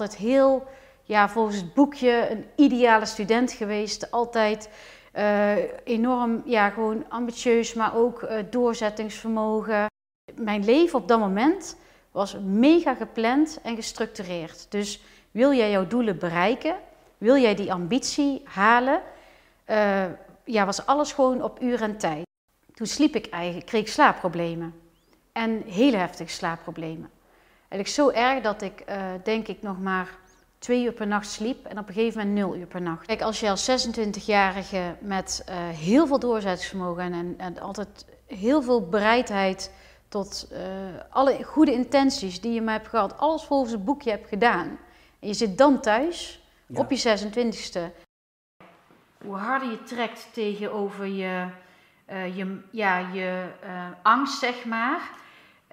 altijd heel, ja, volgens het boekje, een ideale student geweest. Altijd uh, enorm, ja, gewoon ambitieus, maar ook uh, doorzettingsvermogen. Mijn leven op dat moment was mega gepland en gestructureerd. Dus wil jij jouw doelen bereiken, wil jij die ambitie halen, uh, ja, was alles gewoon op uur en tijd. Toen sliep ik eigenlijk, kreeg ik slaapproblemen. En hele heftige slaapproblemen. Eigenlijk zo erg dat ik, uh, denk ik, nog maar twee uur per nacht sliep en op een gegeven moment nul uur per nacht. Kijk, als je als 26-jarige met uh, heel veel doorzettingsvermogen en, en, en, altijd heel veel bereidheid tot uh, alle goede intenties die je maar hebt gehad, alles volgens het boekje hebt gedaan. En je zit dan thuis ja. op je 26e. Hoe harder je trekt tegenover je, uh, je, ja, je angst, zeg maar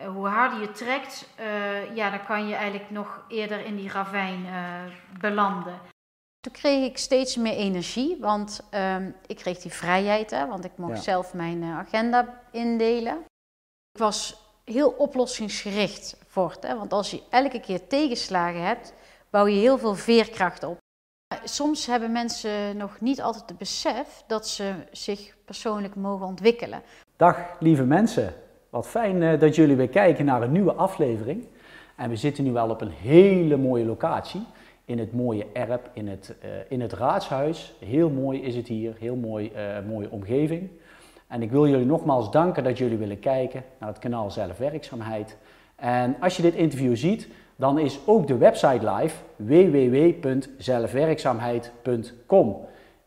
hoe harder je trekt, uh, ja, dan kan je eigenlijk nog eerder in die ravijn uh, belanden. Toen kreeg ik steeds meer energie, want ehm, ik kreeg die vrijheid, hè, want ik mocht ja. zelf mijn agenda indelen. Ik was heel oplossingsgericht voort, hè, want als je elke keer tegenslagen hebt, bouw je heel veel veerkracht op. Soms hebben mensen nog niet altijd het besef dat ze zich persoonlijk mogen ontwikkelen. Dag lieve mensen, wat fijn uh, dat jullie weer kijken naar een nieuwe aflevering. En we zitten nu wel op een hele mooie locatie. In het mooie Erp, in het, uh, in het raadshuis. Heel mooi is het hier, heel mooi, uh, mooie omgeving. En ik wil jullie nogmaals danken dat jullie willen kijken naar het kanaal Zelfwerkzaamheid. En als je dit interview ziet, dan is ook de website live www.zelfwerkzaamheid.com.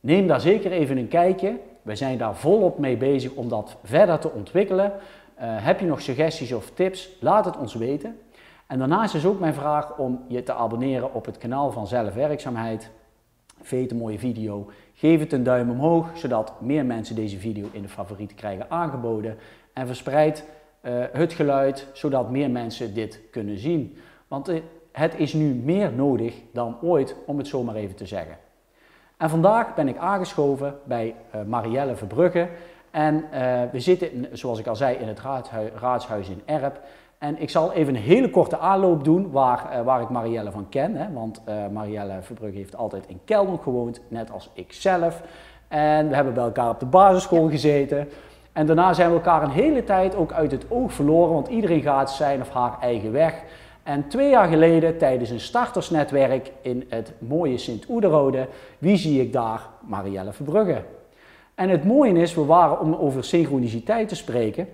Neem daar zeker even een kijkje. We zijn daar volop mee bezig om dat verder te ontwikkelen. Uh, heb je nog suggesties of tips? Laat het ons weten. En daarnaast is ook mijn vraag om je te abonneren op het kanaal van Zelfwerkzaamheid. Vind een mooie video? Geef het een duim omhoog, zodat meer mensen deze video in de favorieten krijgen aangeboden. En verspreid uh, het geluid, zodat meer mensen dit kunnen zien. Want uh, het is nu meer nodig dan ooit, om het zomaar even te zeggen. En vandaag ben ik aangeschoven bij Marielle Verbrugge. En uh, we zitten, zoals ik al zei, in het raadshuis, raadshuis in Erp. En ik zal even een hele korte aanloop doen waar, uh, waar ik Marielle van ken. Hè, want uh, Marielle Verbrugge heeft altijd in Kelder gewoond, net als ik zelf. En we hebben bij elkaar op de basisschool gezeten. En daarna zijn we elkaar een hele tijd ook uit het oog verloren, want iedereen gaat zijn of haar eigen weg. En twee jaar geleden, tijdens een startersnetwerk in het mooie Sint-Oederode, wie zie ik daar? Marielle Verbrugge. En het mooie is, we waren om over synchroniciteit te spreken.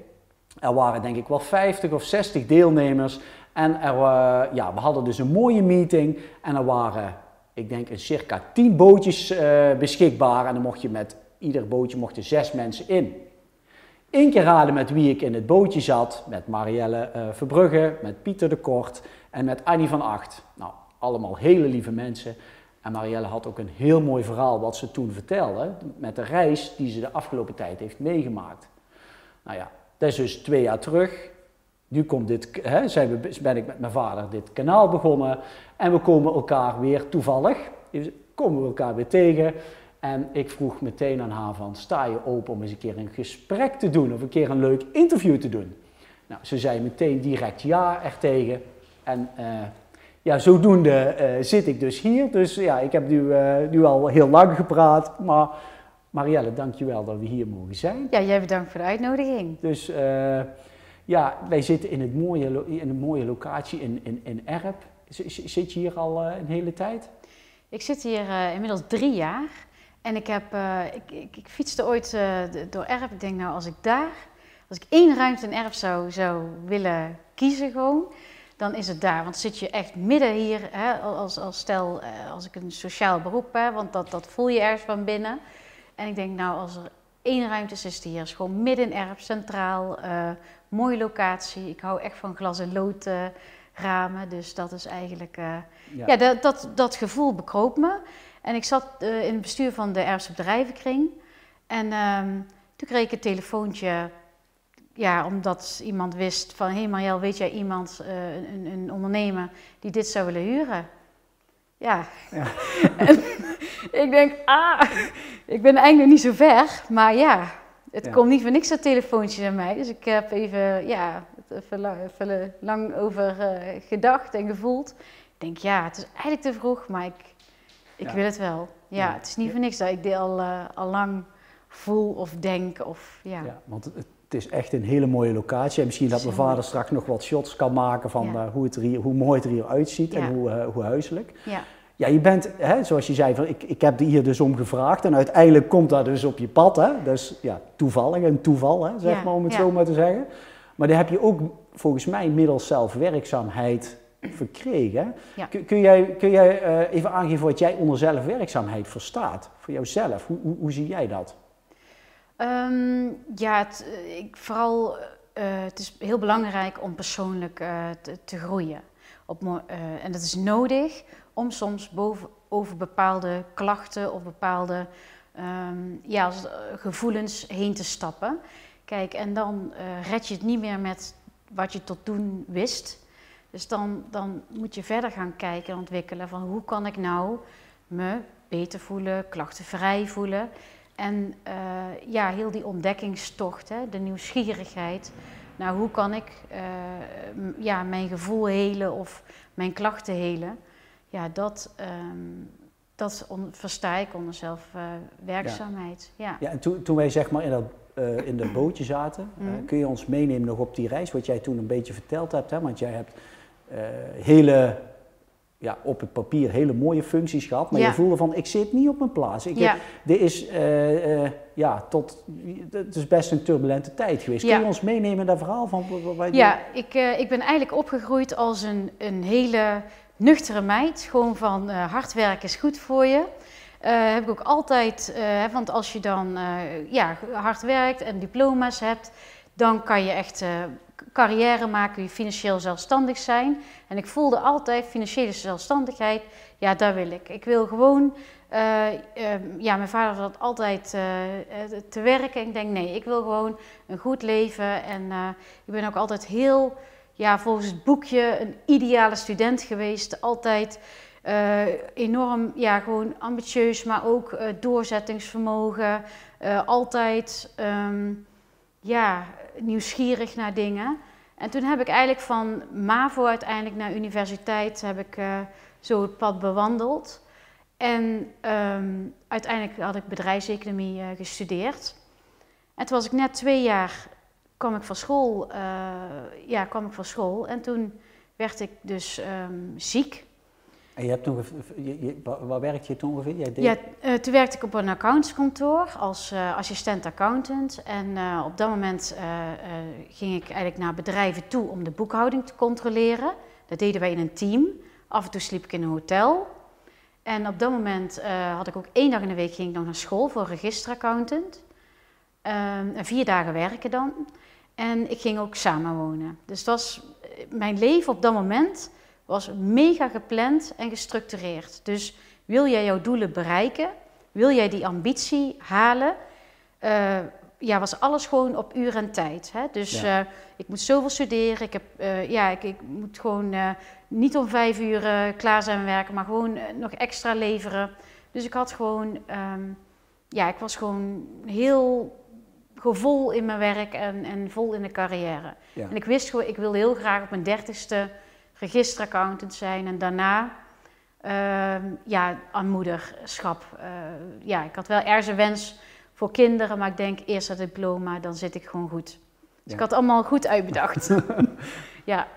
Er waren denk ik wel 50 of 60 deelnemers. En er, uh, ja, we hadden dus een mooie meeting. En er waren, ik denk, een circa 10 bootjes uh, beschikbaar. En dan mocht je met ieder bootje mochten zes mensen in. Eén keer raden met wie ik in het bootje zat. Met Marielle uh, Verbrugge, met Pieter de Kort en met Annie van Acht. Nou, allemaal hele lieve mensen. En Marielle had ook een heel mooi verhaal wat ze toen vertelde met de reis die ze de afgelopen tijd heeft meegemaakt. Nou ja, dat is dus twee jaar terug. Nu komt dit, hè, we, ben ik met mijn vader dit kanaal begonnen en we komen elkaar weer toevallig, komen we elkaar weer tegen. En ik vroeg meteen aan haar van, sta je open om eens een keer een gesprek te doen of een keer een leuk interview te doen? Nou, ze zei meteen direct ja er tegen. En uh, ja, zodoende uh, zit ik dus hier. Dus ja, ik heb nu, uh, nu al heel lang gepraat. Maar Marielle, dankjewel dat we hier mogen zijn. Ja, jij bedankt voor de uitnodiging. Dus uh, ja, wij zitten in, het mooie, in een mooie locatie in, in, in Erp. Zit je hier al een hele tijd? Ik zit hier inmiddels drie jaar. En ik, heb, ik, ik, ik, fietste ooit door Erp. Ik denk nou, als ik daar, als ik één ruimte in Erp zou, zou willen kiezen gewoon dan is het daar. Want zit je echt midden hier, hè, als, als stel, als ik een sociaal beroep heb, want dat, dat voel je ergens van binnen. En ik denk, nou, als er één ruimte is, is het hier. is gewoon midden in Erp, centraal, uh, mooie locatie. Ik hou echt van glas- en lood uh, ramen, dus dat is eigenlijk, uh, ja, ja dat, dat, dat gevoel bekroop me. En ik zat in het bestuur van de Erfse Bedrijvenkring. En um, toen kreeg ik een telefoontje ja, omdat iemand wist van, hé hey Marielle, weet jij iemand, uh, een, een, ondernemer, die dit zou willen huren? Ja. ja. ik denk, ah, ik ben eigenlijk niet zo ver, maar ja, het ja. komt niet voor niks dat telefoontje naar mij. Dus ik heb even, ja, even lang, even lang over uh, gedacht en gevoeld. Ik denk, ja, het is eigenlijk te vroeg, maar ik, ik wil het wel. Ja, het is niet voor niks dat ik dit al, uh, al lang voel of denk. Of, ja. ja want het, is echt een hele mooie locatie. En misschien dat mijn vader straks nog wat shots kan maken van uh, hoe, het er hier, hoe mooi het er hier uitziet en hoe, uh, hoe huiselijk. Ja. Ja, je bent, hè, zoals je zei, van, ik, ik heb hier dus om gevraagd en uiteindelijk komt dat dus op je pad. Hè? Dus ja, toevallig, een toeval, hè, zeg maar, om het zo maar te zeggen. Maar daar heb je ook volgens mij middels zelfwerkzaamheid verkregen. Kun, kun, jij, kun jij uh, even aangeven wat jij onder zelfwerkzaamheid verstaat? Voor jouzelf, hoe, hoe, hoe zie jij dat? Um, ja, het, eh, vooral, uh, het is heel belangrijk om persoonlijk uh, te, groeien. Op, en dat is nodig om soms boven, over bepaalde klachten of bepaalde um, ja, gevoelens heen te stappen. Kijk, en dan red je het niet meer met wat je tot toen wist. Dus dan, dan moet je verder gaan kijken en ontwikkelen van hoe kan ik nou me beter voelen, klachtenvrij voelen. En uh, ja, heel die ontdekkingstocht, hè, de nieuwsgierigheid. Nou, hoe kan ik uh, ja, mijn gevoel helen of mijn klachten helen? Ja, dat, um, dat versta ik onder zelfwerkzaamheid. Uh, ja. ja. en toen, toen wij zeg maar in dat uh, in de bootje zaten. Mm. kun je ons meenemen nog op die reis, wat jij toen een beetje verteld hebt? Hè? Want jij hebt uh, hele, ja, op het papier hele mooie functies gehad, maar je voelde van, ik zit niet op mijn plaats. Ik, ja. Dit is, uh, ja, tot, het is best een turbulente tijd geweest. Kun je ons meenemen in dat verhaal? Van, wat ja, ik, ik ben eigenlijk opgegroeid als een, een hele nuchtere meid. Gewoon van hard werken is goed voor je. Heb ik ook altijd, want als je dan ja, hard werkt en diploma's hebt, dan kan je echt carrière maken, je financieel zelfstandig zijn. En ik voelde altijd financiële zelfstandigheid, ja, daar wil ik. Ik wil gewoon, ehm, ja, mijn vader had altijd te werken. Ik denk, nee, ik wil gewoon een goed leven. En ik ben ook altijd heel, ja, volgens het boekje, een ideale student geweest. Altijd enorm, ja, gewoon ambitieus, maar ook doorzettingsvermogen. Altijd, um, ja, nieuwsgierig naar dingen. En toen heb ik eigenlijk van MAVO uiteindelijk naar universiteit heb ik zo het pad bewandeld. En um, uiteindelijk had ik bedrijfseconomie gestudeerd. En toen was ik net twee jaar, kwam ik van school, ja, kwam ik van school. En toen werd ik dus um, ziek. En je hebt toen, je, waar werkte je toen ongeveer? Deed... Ja, uh, toen werkte ik op een accountskantoor als uh, assistent accountant. En uh, op dat moment ging ik eigenlijk naar bedrijven toe om de boekhouding te controleren. Dat deden wij in een team. Af en toe sliep ik in een hotel. En op dat moment had ik ook één dag in de week ging ik nog naar school voor registeraccountant. Ehm, vier dagen werken dan. En ik ging ook samenwonen. Dus dat was mijn leven op dat moment was mega gepland en gestructureerd. Dus wil jij jouw doelen bereiken, wil jij die ambitie halen, uh, ja, was alles gewoon op uur en tijd. Hè? Dus uh, ik moet zoveel studeren, ik, heb, uh, ja, ik, ik, moet gewoon niet om vijf uur klaar zijn werken, maar gewoon nog extra leveren. Dus ik had gewoon, um, ja, ik was gewoon heel vol in mijn werk en, en vol in de carrière. Ja. En ik wist gewoon, ik wilde heel graag op mijn dertigste registeraccountant zijn en daarna uh, ja, aanmoederschap. Uh, ja, ik had wel ergens een wens voor kinderen, maar ik denk eerst dat diploma, dan zit ik gewoon goed. Dus ik had allemaal goed uitbedacht. ja,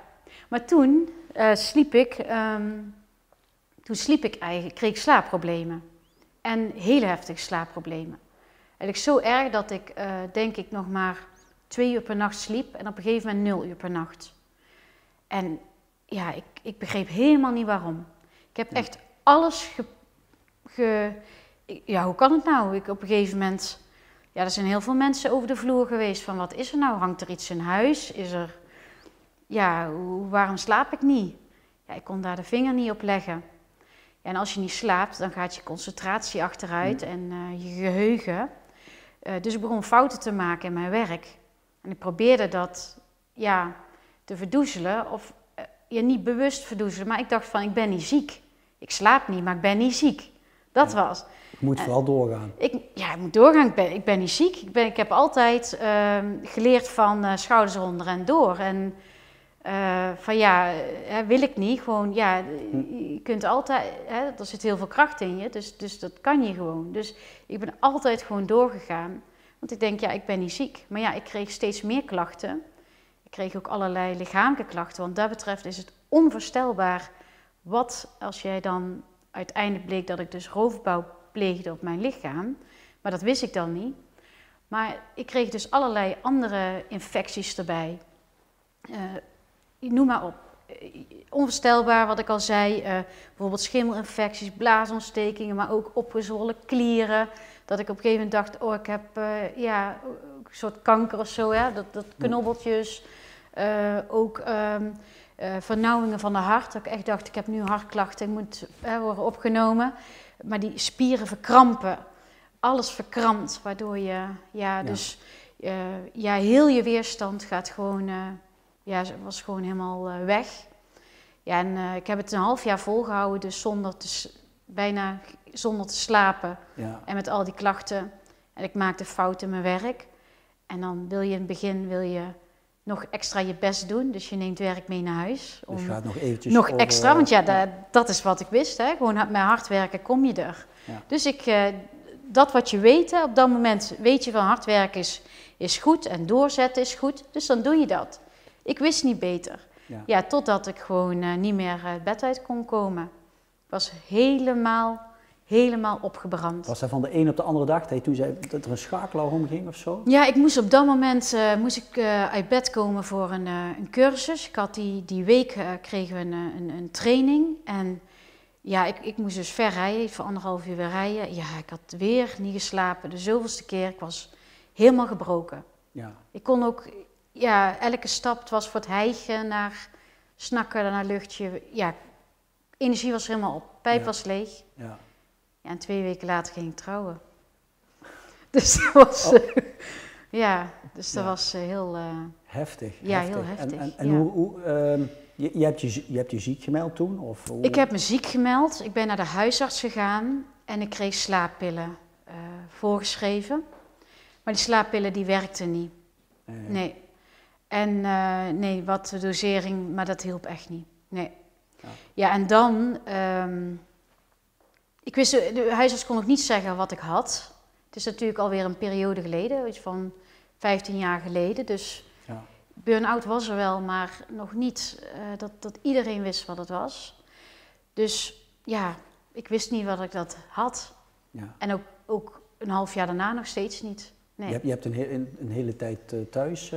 maar toen uh, sliep ik, um, toen sliep ik eigenlijk, kreeg ik slaapproblemen. En hele heftige slaapproblemen. ik zo erg dat ik, uh, denk ik, nog maar twee uur per nacht sliep en op een gegeven moment nul uur per nacht. En ja, ik, ik begreep helemaal niet waarom. Ik heb echt alles ge, ge, Ja, hoe kan het nou? Ik op een gegeven moment... Ja, er zijn heel veel mensen over de vloer geweest van wat is er nou? Hangt er iets in huis? Is er... Ja, hoe, waarom slaap ik niet? Ja, ik kon daar de vinger niet op leggen. Ja, en als je niet slaapt, dan gaat je concentratie achteruit en uh, je geheugen. Uh, dus ik begon fouten te maken in mijn werk. En ik probeerde dat ja, te verdoezelen of je niet bewust verdoezelen. Maar ik dacht van, ik ben niet ziek. Ik slaap niet, maar ik ben niet ziek. Dat was. Ik moet vooral doorgaan. Ik, ja, ik moet doorgaan. Ik ben, ik ben niet ziek. Ik, ben, ik heb altijd uh, geleerd van uh, schouders eronder en door. En Uh, van ja, hè, wil ik niet. Gewoon, ja, hm. je kunt altijd, hè, er zit heel veel kracht in je, dus, dus dat kan je gewoon. Dus ik ben altijd gewoon doorgegaan. Want ik denk, ja, ik ben niet ziek. Maar ja, ik kreeg steeds meer klachten. Ik kreeg ook allerlei lichamelijke klachten. Want dat betreft is het onvoorstelbaar wat als jij dan uiteindelijk bleek dat ik dus roofbouw pleegde op mijn lichaam. Maar dat wist ik dan niet. Maar ik kreeg dus allerlei andere infecties erbij. Uh, noem maar op. Onvoorstelbaar wat ik al zei, uh, bijvoorbeeld schimmelinfecties, blaasontstekingen, maar ook opgezwollen klieren. Dat ik op een gegeven moment dacht, oh ik heb ja, een soort kanker of zo, hè? Dat, dat knobbeltjes. Ook um, vernauwingen van de hart, dat ik echt dacht, ik heb nu hartklachten, ik moet worden opgenomen. Maar die spieren verkrampen, alles verkrampt, waardoor je, ja, dus ja, heel je weerstand gaat gewoon ja, was gewoon helemaal uh, weg. Ja, en uh, ik heb het een half jaar volgehouden, dus zonder te, bijna zonder te slapen. Ja. En met al die klachten. En ik maakte fouten in mijn werk. En dan wil je in het begin wil je nog extra je best doen. Dus je neemt werk mee naar huis. Om dus gaat nog eventjes Nog extra, want ja, dat, dat, is wat ik wist. Hè. Gewoon met hard werken kom je er. Ja. Dus ik, uh, dat wat je weet, hè, op dat moment weet je van hard werken is, is goed en doorzetten is goed. Dus dan doe je dat. Ik wist niet beter. Ja, ja totdat ik gewoon uh, niet meer uit bed uit kon komen. Ik was helemaal, helemaal opgebrand. Was dat van de een op de andere dag dat toen zei dat er een schakelaar omging of zo? Ja, ik moest op dat moment uh, moest ik, uh, uit bed komen voor een, een cursus. Ik had die, die week kregen we een, een, een, training. En ja, ik, ik moest dus ver rijden, voor anderhalf uur weer rijden. Ja, ik had weer niet geslapen, de zoveelste keer. Ik was helemaal gebroken. Ja. Ik kon ook ja, elke stap was voor het hijgen naar snakken naar luchtje. Ja, energie was helemaal op. Pijp was leeg. Ja. Ja. En twee weken later ging ik trouwen. Dus dat was, oh. ja, dus dat was eh, heel... Uh, heftig. Ja, heel heftig. En, en, hoe, hoe uh, je, je, hebt je, je hebt je ziek gemeld toen? Of hoe? Ik heb me ziek gemeld. Ik ben naar de huisarts gegaan en ik kreeg slaappillen uh, voorgeschreven. Maar die slaappillen die werkten niet. nee. En uh, nee, wat de dosering, maar dat hielp echt niet. Nee. Ja, ja en dan, um, ik wist, de huisarts kon ook niet zeggen wat ik had. Het is natuurlijk alweer een periode geleden, iets van 15 jaar geleden. Dus ja. burn-out was er wel, maar nog niet uh, dat, dat iedereen wist wat het was. Dus ja, ik wist niet wat ik dat had. Ja. En ook, ook een half jaar daarna nog steeds niet. Nee. Je, hebt, je hebt een, een, hele tijd uh, thuis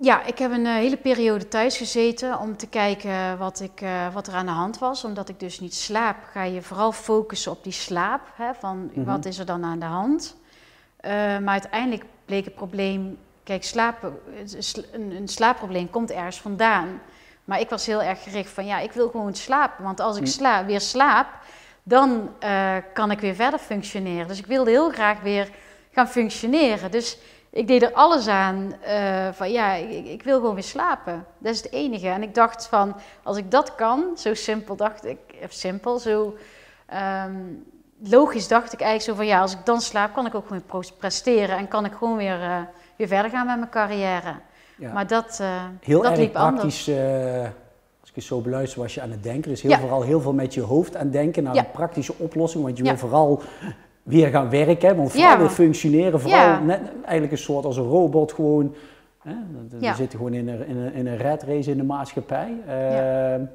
ja, ik heb een uh, hele periode thuis gezeten om te kijken wat, ik, uh, wat er aan de hand was. Omdat ik dus niet slaap, ga je vooral focussen op die slaap. Hè, van mm wat is er dan aan de hand? Uh, maar uiteindelijk bleek het probleem... Kijk, slaap, een, een, slaapprobleem komt ergens vandaan. Maar ik was heel erg gericht van ja, ik wil gewoon slapen. Want als ik mhm. sla weer slaap, dan kan ik weer verder functioneren. Dus ik wilde heel graag weer gaan functioneren. Dus ik deed er alles aan uh, van ja, ik, ik, wil gewoon weer slapen. Dat is het enige. En ik dacht van, als ik dat kan, zo simpel dacht ik, of simpel, zo um, logisch dacht ik eigenlijk zo van ja, als ik dan slaap, kan ik ook gewoon presteren en kan ik gewoon weer, uh, weer verder gaan met mijn carrière. Ja. Maar dat, uh, heel dat erg liep praktisch, anders. als ik het zo beluister, was je aan het denken. Dus heel vooral heel veel met je hoofd aan het denken naar een praktische oplossing. Want je wil vooral weer gaan werken, maar vooral weer functioneren. Vooral net, eigenlijk een soort als een robot gewoon. Hè? We zitten gewoon in een, in, een, in een red race in de maatschappij. Uh,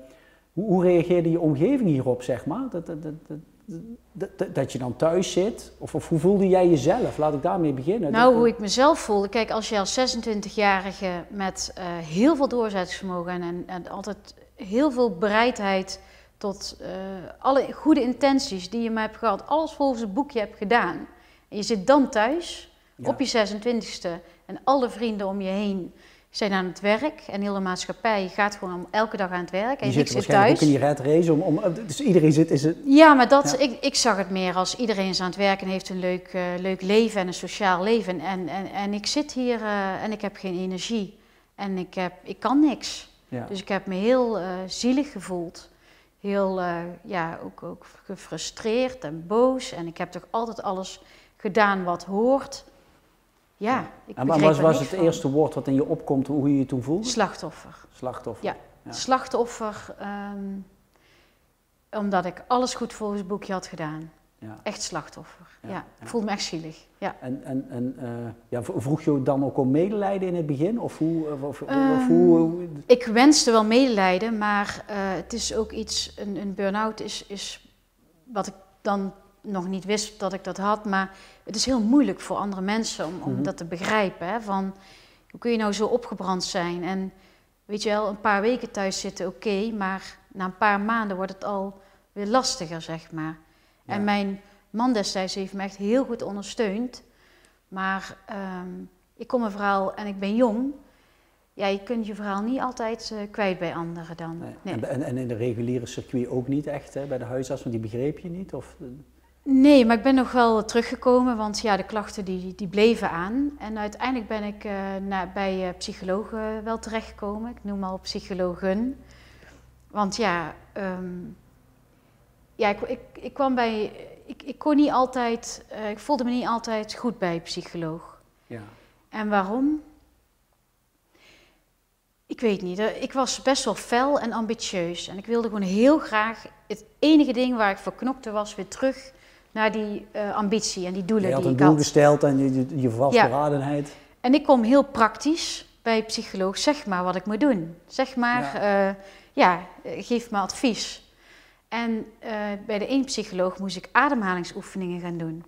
hoe, hoe reageerde je omgeving hierop, zeg maar? Dat, dat, dat, dat, je dan thuis zit? Of, of, hoe voelde jij jezelf? Laat ik daarmee beginnen. Nou, hoe ik mezelf voelde. Kijk, als je als 26-jarige met uh, heel veel doorzettingsvermogen en, en, en, altijd heel veel bereidheid tot uh, alle goede intenties die je me hebt gehad, alles volgens het boekje hebt gedaan. En je zit dan thuis, op je 26e, en alle vrienden om je heen zijn aan het werk. En heel de maatschappij gaat gewoon elke dag aan het werk. En je ik zit thuis. ook in die red race, om, om, dus iedereen zit... Is het... Ja, maar dat, Ik, ik zag het meer als iedereen is aan het werk en heeft een leuk, uh, leuk leven en een sociaal leven. En, en, en ik zit hier uh, en ik heb geen energie. En ik, heb, ik kan niks. Ja. Dus ik heb me heel uh, zielig gevoeld heel uh, ja, ook, ook gefrustreerd en boos. En ik heb toch altijd alles gedaan wat hoort. ja, ik En er was niks het van. eerste woord wat in je opkomt, hoe je je toen voelde? Slachtoffer. Slachtoffer. Ja. Ja. Slachtoffer, ehm, omdat ik alles goed volgens het boekje had gedaan. Ja. Echt slachtoffer. Ja, ik voelde me echt zielig. Ja. En, en, en eh, ja, vroeg je dan ook om medelijden in het begin? Of hoe? Of, of, of Ehm, hoe Ik wenste wel medelijden, maar eh, het is ook iets, een, een burn-out is, is wat ik dan nog niet wist dat ik dat had, maar het is heel moeilijk voor andere mensen om, om Mhm. dat te begrijpen. Hè? Van, hoe kun je nou zo opgebrand zijn? En weet je wel, een paar weken thuis zitten, oké, maar na een paar maanden wordt het al weer lastiger, zeg maar. En mijn man destijds heeft me echt heel goed ondersteund, maar ehm, ik kom een verhaal en ik ben jong. Ja, je kunt je verhaal niet altijd eh, kwijt bij anderen dan. Nee. Nee. En, en, in de reguliere circuit ook niet echt, hè, bij de huisarts, want die begreep je niet? Of, Nee, maar ik ben nog wel teruggekomen, want ja, de klachten die, die bleven aan. En uiteindelijk ben ik eh, bij eh, psychologen wel terechtgekomen. Ik noem al psychologen. Want ja, ehm, ja ik, ik, ik kwam bij... Ik, ik kon niet altijd... eh, ik voelde me niet altijd goed bij een psycholoog. ja. En waarom? Ik weet niet. eh, Ik was best wel fel en ambitieus. En ik wilde gewoon heel graag het enige ding waar ik voor knokte was weer terug naar die eh, ambitie en die doelen Je had die een ik doel had. gesteld en je, je, je vastberadenheid. En ik kom heel praktisch bij een psycholoog. Zeg maar wat ik moet doen. Zeg maar, ja, ja geef me advies. En eh, bij de één psycholoog moest ik ademhalingsoefeningen gaan doen.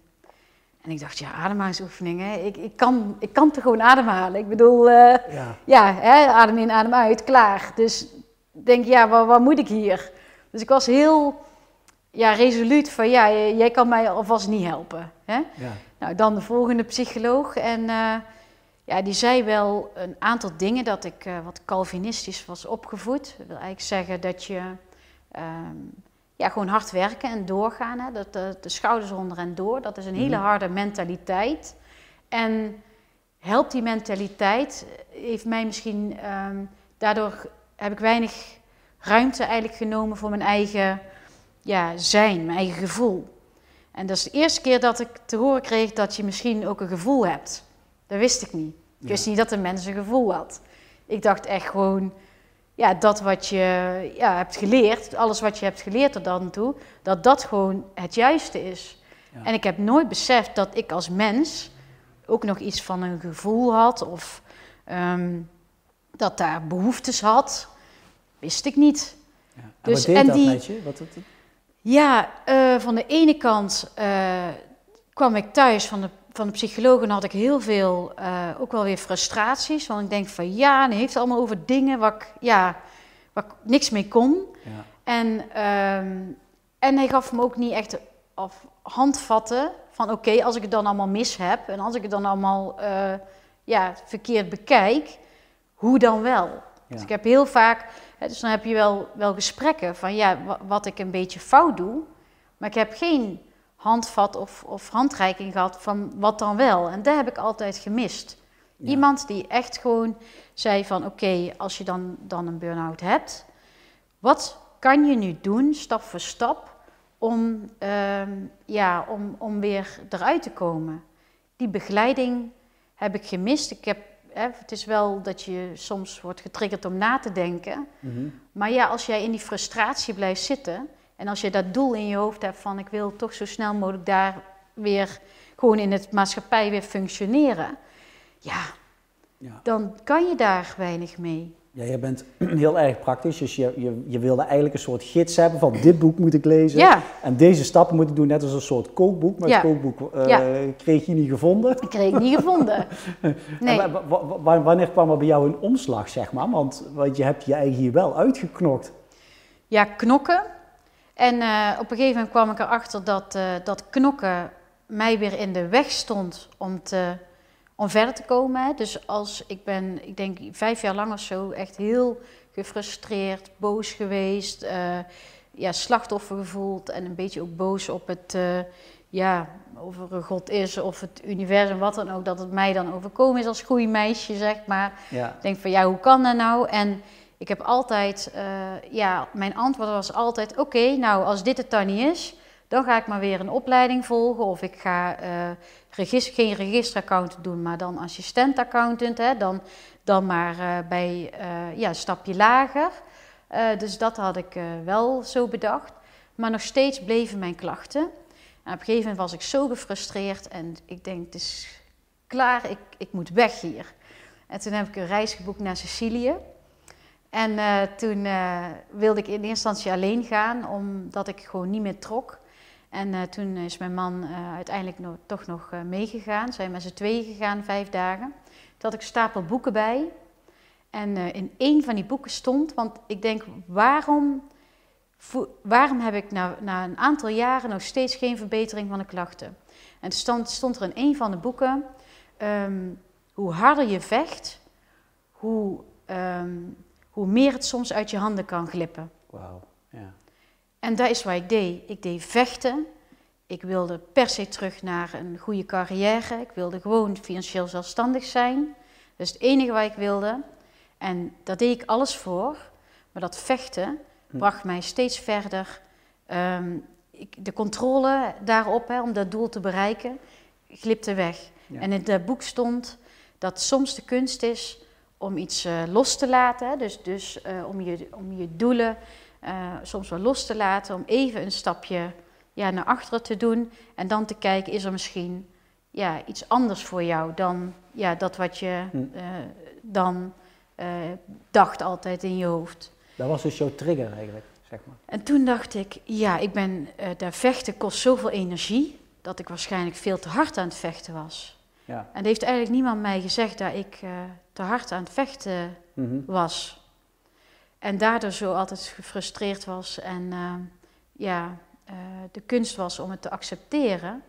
En ik dacht, ja, ademhalingsoefeningen, ik, ik, kan, ik kan toch gewoon ademhalen? Ik bedoel, eh, Ja. ja, hè, adem in, adem uit, klaar. Dus ik denk, ja, wat, wat moet ik hier? Dus ik was heel ja, resoluut van, ja, jij kan mij alvast niet helpen. Hè? Ja. Nou, dan de volgende psycholoog. En eh, ja, die zei wel een aantal dingen dat ik wat Calvinistisch was opgevoed. Dat wil eigenlijk zeggen dat je ehm, ja, gewoon hard werken en doorgaan. Hè? Dat, de, de schouders onder en door. Dat is een hele Mhm. harde mentaliteit. En helpt die mentaliteit, heeft mij misschien, ehm, daardoor heb ik weinig ruimte eigenlijk genomen voor mijn eigen ja, zijn, mijn eigen gevoel. En dat is de eerste keer dat ik te horen kreeg dat je misschien ook een gevoel hebt. Dat wist ik niet. Ik Ja. wist niet dat een mens een gevoel had. Ik dacht echt gewoon, ja, dat wat je ja, hebt geleerd, alles wat je hebt geleerd tot dan toe, dat dat gewoon het juiste is. Ja. En ik heb nooit beseft dat ik als mens ook nog iets van een gevoel had of ehm, dat daar behoeftes had. Wist ik niet. Ja. En Dus- wat deed en dat die- met je? Wat, wat- Ja, eh, van de ene kant eh, kwam ik thuis van de, van de psycholoog en had ik heel veel, eh, ook wel weer frustraties. Want ik denk van ja, en hij heeft het allemaal over dingen waar ik, ja, waar ik niks mee kon. ja. En, ehm, en hij gaf me ook niet echt af, handvatten van oké, als ik het dan allemaal mis heb en als ik het dan allemaal eh, ja, verkeerd bekijk, hoe dan wel? Ja. Dus ik heb heel vaak, hè, dus dan heb je wel, wel gesprekken van ja, wa- wat ik een beetje fout doe, maar ik heb geen handvat of, of handreiking gehad van wat dan wel. En dat heb ik altijd gemist. Ja. Iemand die echt gewoon zei van oké, als je dan, dan een burn-out hebt, wat kan je nu doen, stap voor stap, om, ehm, ja, om, om weer eruit te komen? Die begeleiding heb ik gemist. Ik heb, hè, het is wel dat je soms wordt getriggerd om na te denken. Mhm. Maar ja, als jij in die frustratie blijft zitten en als je dat doel in je hoofd hebt van ik wil toch zo snel mogelijk daar weer gewoon in het maatschappij weer functioneren, ja, Ja. dan kan je daar weinig mee. Ja, je bent heel erg praktisch, dus je, je, je wilde eigenlijk een soort gids hebben van dit boek moet ik lezen Ja, en deze stappen moet ik doen, net als een soort kookboek, maar Ja. het kookboek eh, Ja. kreeg je niet gevonden. ik kreeg het niet gevonden. Nee. En wanneer kwam er bij jou een omslag, zeg maar? Want, want je hebt je eigen hier wel uitgeknokt. Ja, knokken. En eh, op een gegeven moment kwam ik erachter dat, eh, dat knokken mij weer in de weg stond om, te, om verder te komen. hè. Dus als ik ben, ik denk vijf jaar lang of zo, echt heel gefrustreerd, boos geweest. eh, ja, slachtoffer gevoeld en een beetje ook boos op het, ja, of er een God is of het universum, wat dan ook. Dat het mij dan overkomen is als goeie meisje, zeg maar. Ja. Ik denk van ja, hoe kan dat nou? En ik heb altijd, eh, ja, mijn antwoord was altijd: oké, nou als dit het dan niet is, Dan ga ik maar weer een opleiding volgen of ik ga uh, geen registeraccountant doen, maar dan assistent-accountant. Hè, dan, dan maar uh, bij ja, een stapje lager. dus dat had ik wel zo bedacht. Maar nog steeds bleven mijn klachten. En op een gegeven moment was ik zo gefrustreerd en ik denk, het is klaar, ik, ik moet weg hier. En toen heb ik een reis geboekt naar Sicilië. En uh, toen uh, wilde ik in eerste instantie alleen gaan, omdat ik gewoon niet meer trok. En uh, toen is mijn man uiteindelijk toch nog meegegaan. Zijn met z'n tweeën gegaan, vijf dagen. Toen had ik een stapel boeken bij. En in één van die boeken stond, want ik denk, waarom, waarom heb ik na, na een aantal jaren nog steeds geen verbetering van de klachten? En stond, stond er in één van de boeken, um, hoe harder je vecht, hoe... Um, hoe meer het soms uit je handen kan glippen. Wauw, ja. En dat is wat ik deed. Ik deed vechten. Ik wilde per se terug naar een goede carrière. Ik wilde gewoon financieel zelfstandig zijn. Dat is het enige wat ik wilde. En daar deed ik alles voor. Maar dat vechten hm. bracht mij steeds verder. Um, ik, de controle daarop, hè, om dat doel te bereiken, glipte weg. En in het boek stond dat soms de kunst is om iets uh, los te laten. Dus, dus uh, om, je, om je doelen uh, soms wel los te laten. Om even een stapje ja, naar achteren te doen. En dan te kijken, is er misschien ja, iets anders voor jou dan ja, dat wat je hm. dan dacht altijd in je hoofd. Dat was dus jouw trigger eigenlijk, zeg maar. En toen dacht ik, ja, ik ben, daar vechten kost zoveel energie... dat ik waarschijnlijk veel te hard aan het vechten was. Ja. En heeft eigenlijk niemand mij gezegd dat ik uh, te hard aan het vechten mm was. En daardoor zo altijd gefrustreerd was. En uh, ja, uh, de kunst was om het te accepteren.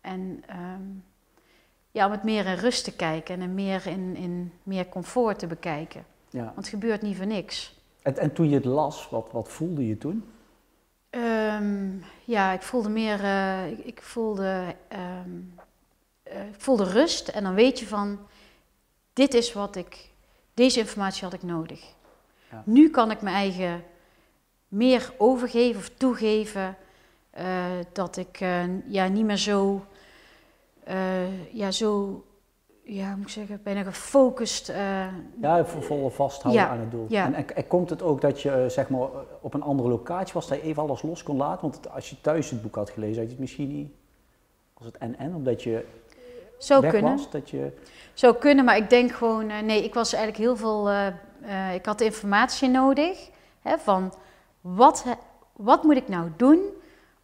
En um, ja, om het meer in rust te kijken en meer in, in meer comfort te bekijken. Ja. Want het gebeurt niet voor niks. En, en toen je het las, wat, wat voelde je toen? Um, ja, ik voelde meer, ik, ik, voelde um, uh, voelde rust en dan weet je van, dit is wat ik, deze informatie had ik nodig. Ja. Nu kan ik mijn eigen meer overgeven of toegeven uh, dat ik uh, ja, niet meer zo, ja, zo, ja, moet ik zeggen, bijna gefocust. ja, volle vasthouden ja, aan het doel. Ja. En, en, komt het ook dat je zeg maar op een andere locatie was, dat je even alles los kon laten? Want als je thuis het boek had gelezen, had je het misschien niet, was het en-en, omdat je zou kunnen. Was, dat je... Zou kunnen, maar ik denk gewoon, uh, nee, ik was eigenlijk heel veel, uh, uh, ik had informatie nodig hè, van wat, wat moet ik nou doen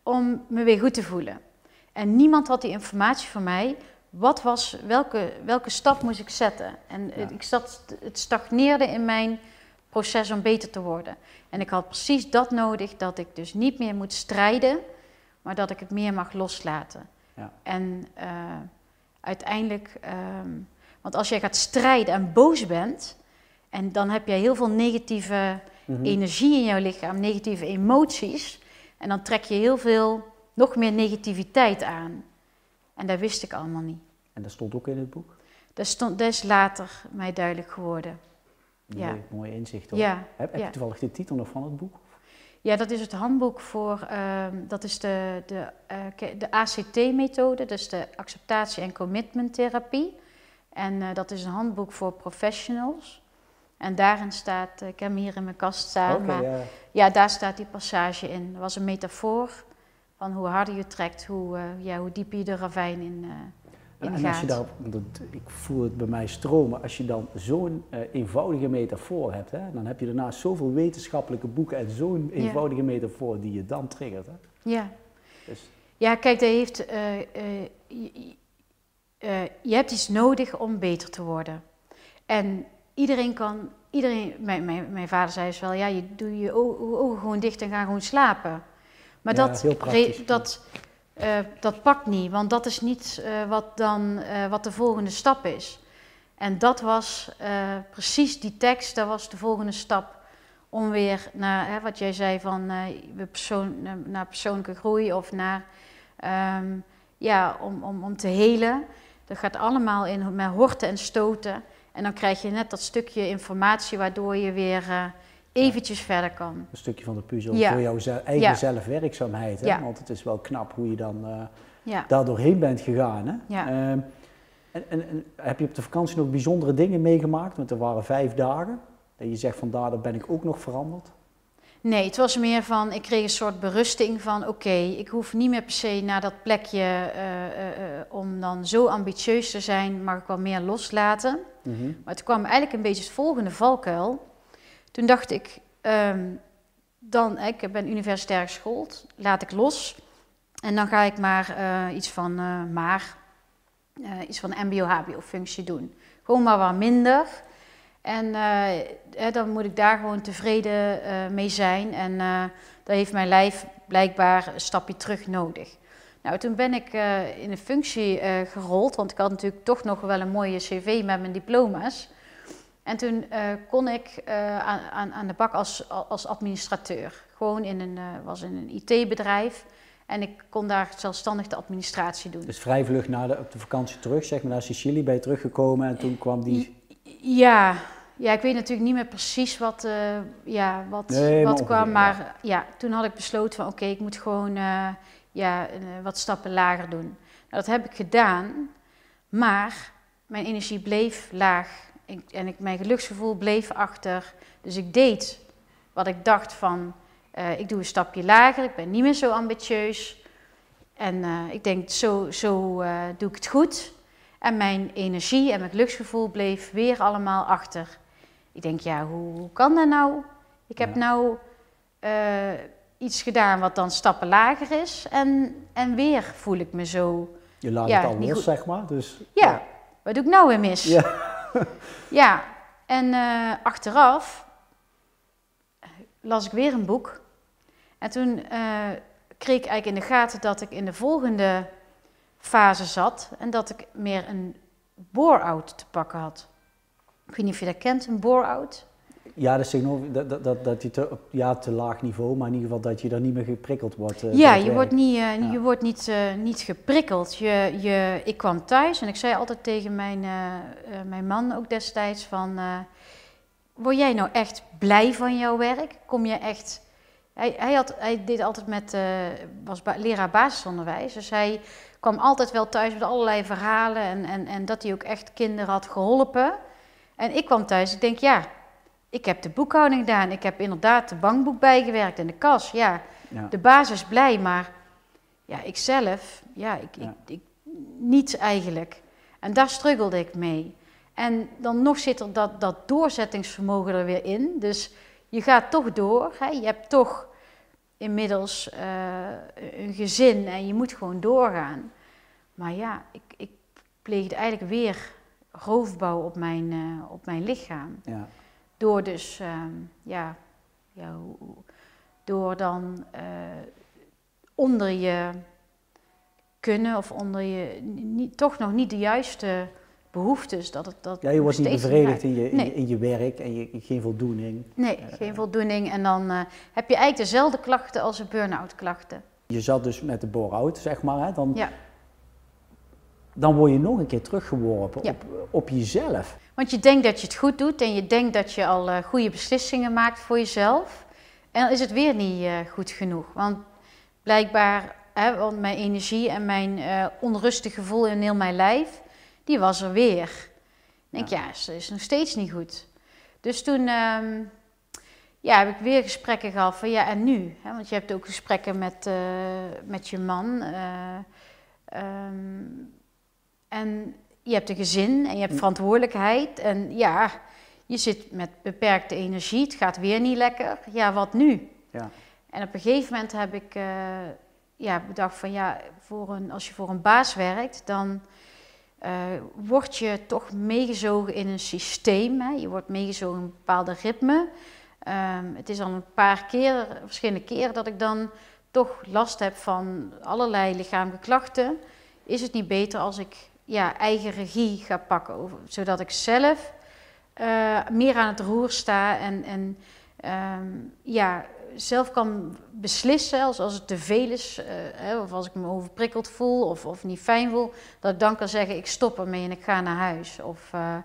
om me weer goed te voelen. En niemand had die informatie voor mij. Wat was, welke, welke stap moest ik zetten? En ja. ik zat, het stagneerde in mijn proces om beter te worden. En ik had precies dat nodig, dat ik dus niet meer moet strijden, maar dat ik het meer mag loslaten. Ja. En uiteindelijk. Um, want als jij gaat strijden en boos bent, en dan heb je heel veel negatieve mm-hmm. energie in jouw lichaam, negatieve emoties, en dan trek je heel veel, nog meer negativiteit aan. En dat wist ik allemaal niet. En dat stond ook in het boek? Dat, stond, dat is later mij duidelijk geworden. Mooi, ja. Mooi inzicht hoor. Ja, heb, heb je toevallig de titel nog van het boek? Ja, dat is het handboek voor, uh, dat is de, de, uh, de ACT-methode, dus de acceptatie- en commitment-therapie. En uh, dat is een handboek voor professionals. En daarin staat, ik heb hem hier in mijn kast staan, okay, maar ja. ja. daar staat die passage in. Dat was een metafoor van hoe harder je trekt, hoe, ja, hoe dieper je de ravijn in en als je ik voel het bij mij stromen, als je dan zo'n uh, eenvoudige metafoor hebt, hè, dan heb je daarnaast zoveel wetenschappelijke boeken en zo'n eenvoudige metafoor die je dan triggert. Hè. Ja. Dus. Ja, kijk, dat heeft, uh, uh, je hebt iets nodig om beter te worden. En iedereen kan, iedereen, mijn, mijn, mijn vader zei dus wel, ja, je doe je ogen gewoon dicht en ga gewoon slapen. Maar ja, dat, dat, uh, dat pakt niet, want dat is niet uh, wat, dan, uh, wat de volgende stap is. En dat was precies die tekst, dat was de volgende stap om weer naar hè, wat jij zei van persoon, naar persoonlijke groei of naar um, ja, om, om, om te helen. Dat gaat allemaal in met horten en stoten. En dan krijg je net dat stukje informatie waardoor je weer eventjes verder kan. Een stukje van de puzzel voor jouw eigen zelfwerkzaamheid. Hè? Want het is wel knap hoe je dan Ja. daar doorheen bent gegaan. Hè? Ja. Ehm, en, en, en heb je op de vakantie nog bijzondere dingen meegemaakt? Want er waren vijf dagen. Dat je zegt van daar, ben ik ook nog veranderd. Nee, het was meer van, ik kreeg een soort berusting van, oké, ik hoef niet meer per se naar dat plekje eh, eh, om dan zo ambitieus te zijn, mag ik wel meer loslaten. Maar toen kwam eigenlijk een beetje het volgende valkuil. Toen dacht ik, ehm, dan, ik ben universitair geschoold, laat ik los. En dan ga ik maar eh, iets van eh, maar, eh, iets van mbo-hbo-functie doen. Gewoon maar wat minder. En dan moet ik daar gewoon tevreden mee zijn. En dan heeft mijn lijf blijkbaar een stapje terug nodig. Nou, toen ben ik in een functie gerold, want ik had natuurlijk toch nog wel een mooie cv met mijn diploma's. En toen eh, kon ik eh, aan, aan, aan de bak als, als administrateur. Gewoon in een, eh, was in een IT-bedrijf. En ik kon daar zelfstandig de administratie doen. Dus vrij vlug na de, op de vakantie terug, zeg maar naar Sicilië, ben je teruggekomen en toen kwam die... Ja, ja, ik weet natuurlijk niet meer precies wat, ja, wat, Nee, maar wat kwam. Maar ja. toen had ik besloten van oké, ik moet gewoon ja, wat stappen lager doen. Nou, dat heb ik gedaan, maar mijn energie bleef laag. Ik, en ik, mijn geluksgevoel bleef achter. Dus ik deed wat ik dacht van, eh, ik doe een stapje lager, ik ben niet meer zo ambitieus. En eh, ik denk, zo, zo eh, doe ik het goed. En mijn energie en mijn geluksgevoel bleef weer allemaal achter. Ik denk, ja, hoe, hoe kan dat nou? Ik heb Ja. nou iets gedaan wat dan stappen lager is. En, en weer voel ik me zo. Je laat Ja, het al los, zeg maar. Dus, Ja, wat doe ik nou weer mis? Ja. Ja, en eh, achteraf las ik weer een boek. En toen eh, kreeg ik eigenlijk in de gaten dat ik in de volgende fase zat. En dat ik meer een bore-out te pakken had. Ik weet niet of je dat kent, een bore-out. Ja, dat, dat, dat, dat, dat je te, op ja, te laag niveau, maar in ieder geval dat je daar niet meer geprikkeld wordt. eh, door Ja, je wordt niet, eh, Ja. je wordt niet, eh, niet geprikkeld. Je, je, ik kwam thuis en ik zei altijd tegen mijn, eh, eh, mijn man ook destijds van... eh, word jij nou echt blij van jouw werk? Kom je echt... Hij, hij, had, hij deed altijd met... eh, was ba- leraar basisonderwijs. Dus hij kwam altijd wel thuis met allerlei verhalen... En, en, en dat hij ook echt kinderen had geholpen. En ik kwam thuis ik denk, ja... Ik heb de boekhouding gedaan. Ik heb inderdaad de bankboek bijgewerkt en de kas. Ja, Ja. de basis blij, maar ja, ik zelf, ja, ik, Ja. Ik, ik, niet eigenlijk. En daar struggelde ik mee. En dan nog zit er dat, dat doorzettingsvermogen er weer in. Dus je gaat toch door. Hè? Je hebt toch inmiddels eh, een gezin en je moet gewoon doorgaan. Maar ja, ik, ik pleegde eigenlijk weer roofbouw op mijn, eh, op mijn lichaam. Ja. Door dus, ehm, ja, ja door dan eh, onder je kunnen of onder je, niet, toch nog niet de juiste behoeftes. Dat het, dat ja, je wordt niet bevredigd in je, in, Nee. je- in je werk en je, geen voldoening. Nee, geen voldoening. En dan eh, heb je eigenlijk dezelfde klachten als de burn-out klachten. Je zat dus met de bore-out, zeg maar. Hè? Dan, Ja. Dan word je nog een keer teruggeworpen Ja. op, op jezelf. Want je denkt dat je het goed doet en je denkt dat je al eh, goede beslissingen maakt voor jezelf. En dan is het weer niet eh, goed genoeg. Want blijkbaar, hè, want mijn energie en mijn eh onrustig gevoel in heel mijn lijf, die was er weer. Denk, ja, het is nog steeds niet goed. Dus toen ehm, ja, heb ik weer gesprekken gehad van ja, en nu? Hè, want je hebt ook gesprekken met, met je man. eh, ehm, en je hebt een gezin en je hebt verantwoordelijkheid. En ja, je zit met beperkte energie, het gaat weer niet lekker. Ja, wat nu? Ja. En op een gegeven moment heb ik eh, ja, bedacht van ja, voor een, als je voor een baas werkt, dan eh, word je toch meegezogen in een systeem. Hè? Je wordt meegezogen in een bepaalde ritme. Ehm, het is al een paar keer, verschillende keren dat ik dan toch last heb van allerlei lichamelijke klachten. Is het niet beter als ik ja, eigen regie ga pakken, over, zodat ik zelf eh, meer aan het roer sta en, en ehm, ja, zelf kan beslissen als, als het te veel is, eh, hè, of als ik me overprikkeld voel of, of niet fijn voel, dat ik dan kan zeggen ik stop ermee en ik ga naar huis. Of eh,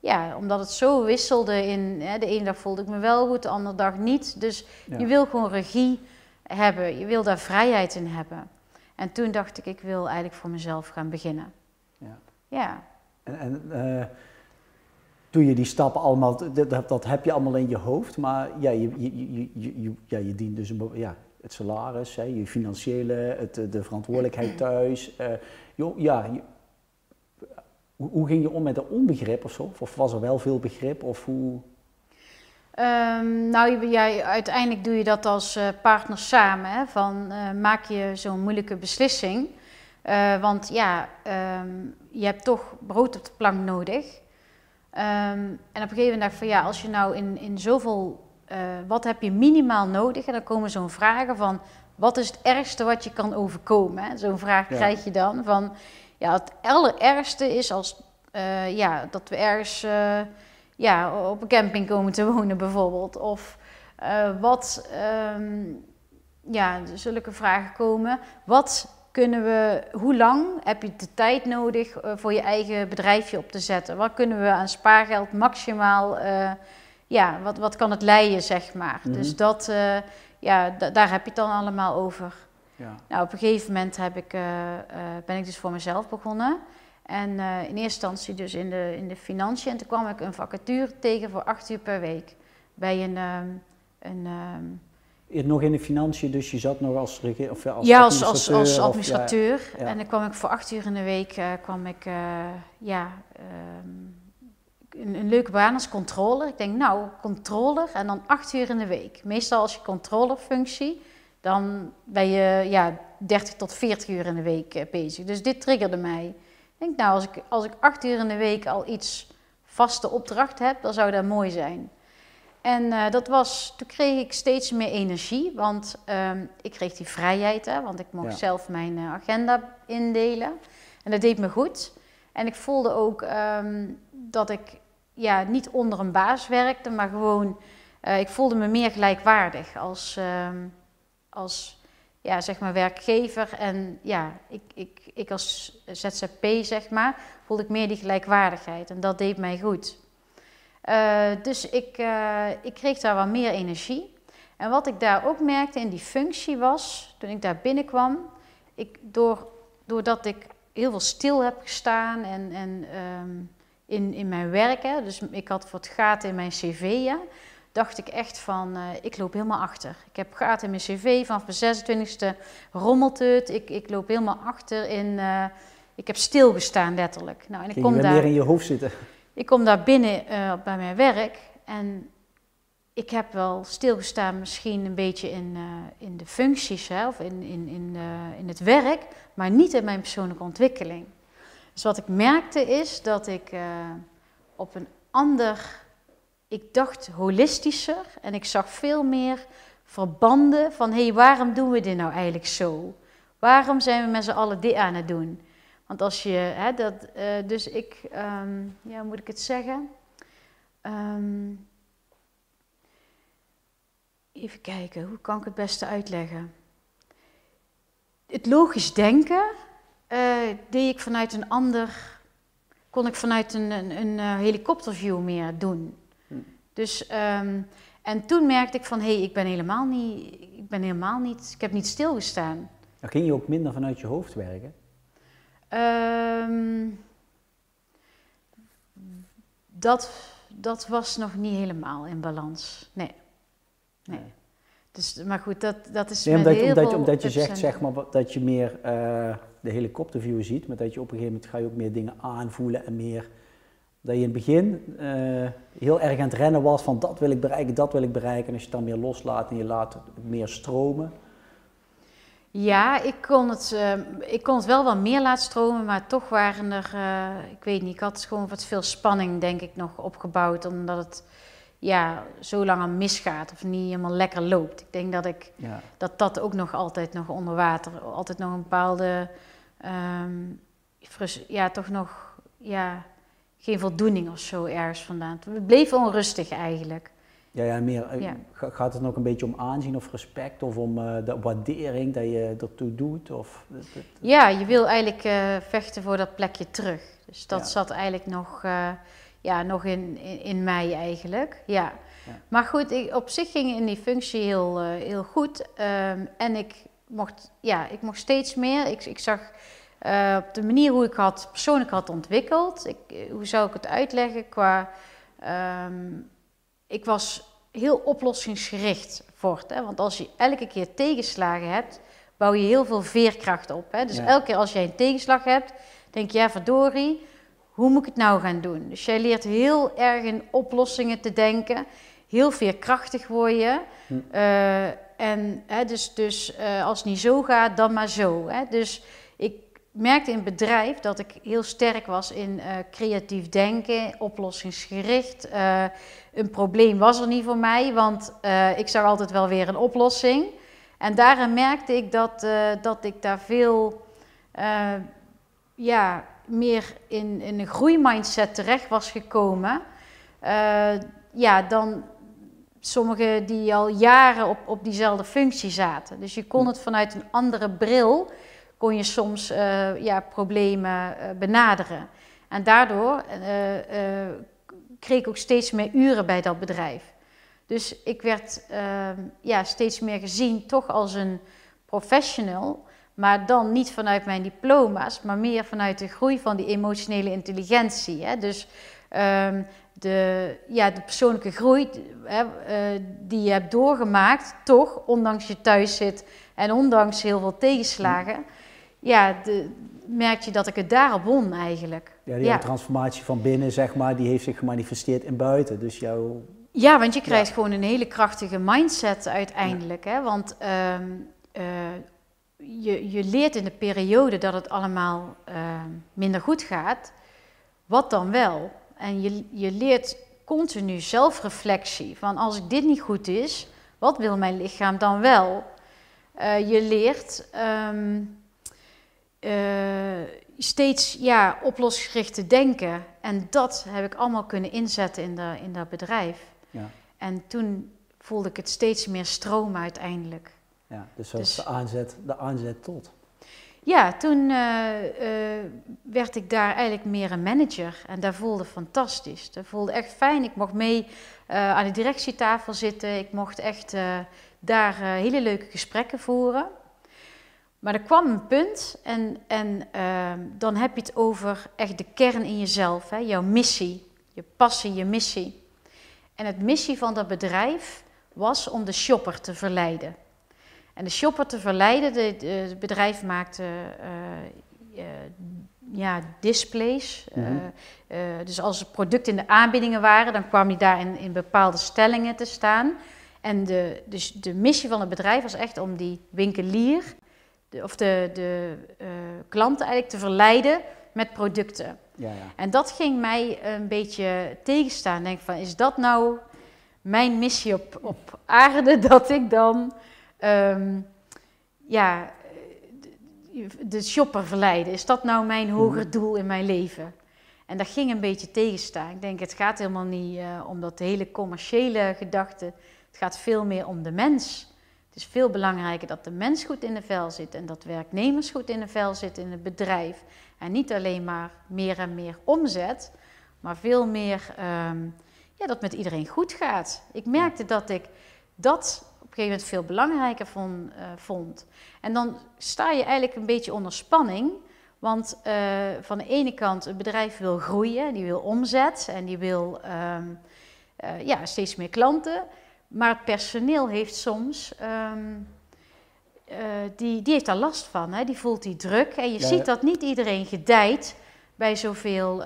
ja, omdat het zo wisselde in, hè, de ene dag voelde ik me wel goed, de andere dag niet. Dus je wil gewoon regie hebben, je wil daar vrijheid in hebben. En toen dacht ik, ik wil eigenlijk voor mezelf gaan beginnen. Ja. En, en uh, doe je die stappen allemaal, dat, dat, heb je allemaal in je hoofd, maar ja, je, je, je, je, ja, je dient dus een, ja, het salaris, hè, je financiële, het, de verantwoordelijkheid thuis. Uh, joh, ja, hoe, hoe, ging je om met de onbegrip of zo? Of was er wel veel begrip? Of hoe... Um, nou, jij, uiteindelijk doe je dat als partner samen. Hè? Van, uh, maak je zo'n moeilijke beslissing. Uh, want ja, um, je hebt toch brood op de plank nodig. Um, en op een gegeven moment dacht ik van ja, als je nou in, in zoveel... wat heb je minimaal nodig? En dan komen zo'n vragen van... Wat is het ergste wat je kan overkomen? Zo'n vraag ja. krijg je dan van... Ja, het allerergste is als, ja, dat we ergens ja, op een camping komen te wonen bijvoorbeeld. Of wat, um, ja, zulke vragen komen. Wat kunnen we, hoe lang heb je de tijd nodig uh, voor je eigen bedrijfje op te zetten? Wat kunnen we aan spaargeld maximaal, uh, ja, wat, wat kan het leiden, zeg maar. Mm -hmm. Dus dat, ja, daar heb je het dan allemaal over. Ja. Nou, op een gegeven moment heb ik, ben ik dus voor mezelf begonnen. En in eerste instantie dus in de, in de financiën. En toen kwam ik een vacature tegen voor acht uur per week. Bij een... Um, een um, nog in de financiën, dus je zat nog als, of als ja, als, als, als administrateur. Of, ja, ja. En dan kwam ik voor acht uur in de week, uh, kwam ik, uh, ja, um, een, een, leuke baan als controller. Ik denk, nou, controller en dan acht uur in de week. Meestal als je controllerfunctie, dan ben je ja, 30 tot 40 uur in de week bezig. Dus dit triggerde mij. Ik denk, nou, als ik, als ik acht uur in de week al iets vaste opdracht heb, dan zou dat mooi zijn. En uh, dat was, toen kreeg ik steeds meer energie, want um, ik kreeg die vrijheid, hè, want ik mocht ja. zelf mijn uh, agenda indelen. En dat deed me goed. En ik voelde ook um, dat ik ja, niet onder een baas werkte, maar gewoon, uh, ik voelde me meer gelijkwaardig als, um, als ja, zeg maar werkgever. En ja, ik, ik, ik als ZZP, zeg maar, voelde ik meer die gelijkwaardigheid. En dat deed mij goed. Uh, dus ik, uh, ik kreeg daar wat meer energie. En wat ik daar ook merkte in die functie was, toen ik daar binnenkwam, ik, door, doordat ik heel veel stil heb gestaan en, en um, in, in mijn werk, hè, dus ik had wat gaten in mijn cv, ja, dacht ik echt van, uh, ik loop helemaal achter. Ik heb gaten in mijn cv, vanaf mijn 26e rommelt het. Ik, ik loop helemaal achter in, uh, ik heb stilgestaan letterlijk. Nou, en ik kom daar, meer in je hoofd zitten? Ik kom daar binnen uh, bij mijn werk en ik heb wel stilgestaan misschien een beetje in, in de functies of in, in, in, in het werk, maar niet in mijn persoonlijke ontwikkeling. Dus wat ik merkte is dat ik op een ander ik dacht holistischer en ik zag veel meer verbanden van hé, hey, waarom doen we dit nou eigenlijk zo? Waarom zijn we met z'n allen dit aan het doen? Want als je, hè, dat, uh, dus ik, um, ja, hoe moet ik het zeggen? Um, even kijken, hoe kan ik het beste uitleggen? Het logisch denken uh, deed ik vanuit een ander, kon ik vanuit een, een, een uh, helikopterview meer doen. Dus, um, en toen merkte ik van, hé, hey, ik ben helemaal niet, ik ben helemaal niet, ik heb niet stilgestaan. Dan ging je ook minder vanuit je hoofd werken? Um, dat, dat was nog niet helemaal in balans, nee. nee. nee. Dus, maar goed, dat, dat is nee, omdat, heel omdat, je, omdat je zegt zeg maar, dat je meer uh, de helikopterview ziet, maar dat je op een gegeven moment ga je ook meer dingen aanvoelen en meer dat je in het begin uh, heel erg aan het rennen was van dat wil ik bereiken, dat wil ik bereiken. En als je het dan meer loslaat en je laat het meer stromen. Ja, ik kon het, uh, ik kon het wel wat meer laten stromen, maar toch waren er, uh, ik weet niet, ik had gewoon wat veel spanning denk ik nog opgebouwd, omdat het ja, zo lang aan misgaat of niet helemaal lekker loopt. Ik denk dat ik, ja. dat, dat ook nog altijd nog onder water, altijd nog een bepaalde, um, ja, toch nog, ja, geen voldoening of zo ergens vandaan. We bleven onrustig eigenlijk. Ja, ja, meer, eh, ja. gaat het nog een beetje om aanzien of respect of om uh, de waardering dat je ertoe doet? Of, ja, je wil eigenlijk uh, vechten voor dat plekje terug. Dus dat ja. zat eigenlijk nog, uh, ja, nog in, in, in mij eigenlijk. Ja. Maar goed, ik, op zich ging in die functie heel, eh, heel goed. Ehm, en ik mocht, ja, ik mocht steeds meer. Ik, ik zag op de manier hoe ik had persoonlijk had ontwikkeld. Ik, eh, hoe zou ik het uitleggen? Qua, ehm, ik was heel oplossingsgericht voort. Hè? Want als je elke keer tegenslagen hebt, bouw je heel veel veerkracht op. Hè? Dus elke keer als jij een tegenslag hebt, denk je, ja verdorie, hoe moet ik het nou gaan doen? Dus jij leert heel erg in oplossingen te denken. Heel veerkrachtig word je. Hm. Uh, en hè, dus, dus uh, als het niet zo gaat, dan maar zo. Hè? Dus ik merkte in het bedrijf dat ik heel sterk was in uh, creatief denken, oplossingsgericht. een probleem was er niet voor mij, want ik zag altijd wel weer een oplossing. En daarin merkte ik dat, dat ik daar veel ja, meer in, in een groeimindset terecht was gekomen, ja, dan sommigen die al jaren op, op diezelfde functie zaten. Dus je kon het vanuit een andere bril, kon je soms uh, ja, problemen uh, benaderen. En daardoor kreeg ik ook steeds meer uren bij dat bedrijf. Dus ik werd ja, steeds meer gezien toch als een professional maar dan niet vanuit mijn diploma's, maar meer vanuit de groei van die emotionele intelligentie. Hè? Dus um, de, ja, de persoonlijke groei hè, die je hebt doorgemaakt, toch, ondanks je thuis zit en ondanks heel veel tegenslagen, ja, de, merk je dat ik het daarop won eigenlijk. Ja, die transformatie van binnen, zeg maar, die heeft zich gemanifesteerd in buiten. Dus jouw... Ja, want je krijgt gewoon een hele krachtige mindset uiteindelijk. Hè? Want um, uh, je, je leert in de periode dat het allemaal uh, minder goed gaat, wat dan wel? En je, je leert continu zelfreflectie van als ik dit niet goed is, wat wil mijn lichaam dan wel? Uh, je leert um, uh, steeds ja, oplossingsgericht te denken. En dat heb ik allemaal kunnen inzetten in, de, in dat bedrijf. Ja. En toen voelde ik het steeds meer stromen uiteindelijk. Ja, dus dat dus- de aanzet, de aanzet tot. Ja, toen uh, uh, werd ik daar eigenlijk meer een manager en dat voelde fantastisch. Dat voelde echt fijn. Ik mocht mee aan de directietafel zitten. Ik mocht echt daar hele leuke gesprekken voeren. Maar er kwam een punt en, en ehm, dan heb je het over echt de kern in jezelf, hè? jouw missie, je passie, je missie. En het missie van dat bedrijf was om de shopper te verleiden. En de shopper te verleiden, het bedrijf maakte uh, ja, displays. Mm -hmm. dus als er producten in de aanbiedingen waren, dan kwam hij daar in, in bepaalde stellingen te staan. En de, dus de missie van het bedrijf was echt om die winkelier, de, of de, de klanten eigenlijk te verleiden met producten. Ja, ja. En dat ging mij een beetje tegenstaan. Denk van, is dat nou mijn missie op, op aarde, dat ik dan um, ja, de shopper verleiden. Is dat nou mijn hoger mhm. doel in mijn leven? En dat ging een beetje tegenstaan. Ik denk, het gaat helemaal niet uh, om dat hele commerciële gedachte. Het gaat veel meer om de mens. Het is veel belangrijker dat de mens goed in de vel zit en dat werknemers goed in de vel zitten in het bedrijf. En niet alleen maar meer en meer omzet, maar veel meer um, ja, dat met iedereen goed gaat. Ik merkte dat ik dat gegeven moment veel belangrijker vond, uh, vond. En dan sta je eigenlijk een beetje onder spanning. Want uh, van de ene kant, het bedrijf wil groeien, die wil omzet en die wil um, uh, ja, steeds meer klanten. Maar het personeel heeft soms, um, die, die heeft daar last van. Hè? Die voelt die druk. En je ja, ziet dat niet iedereen gedijt bij zoveel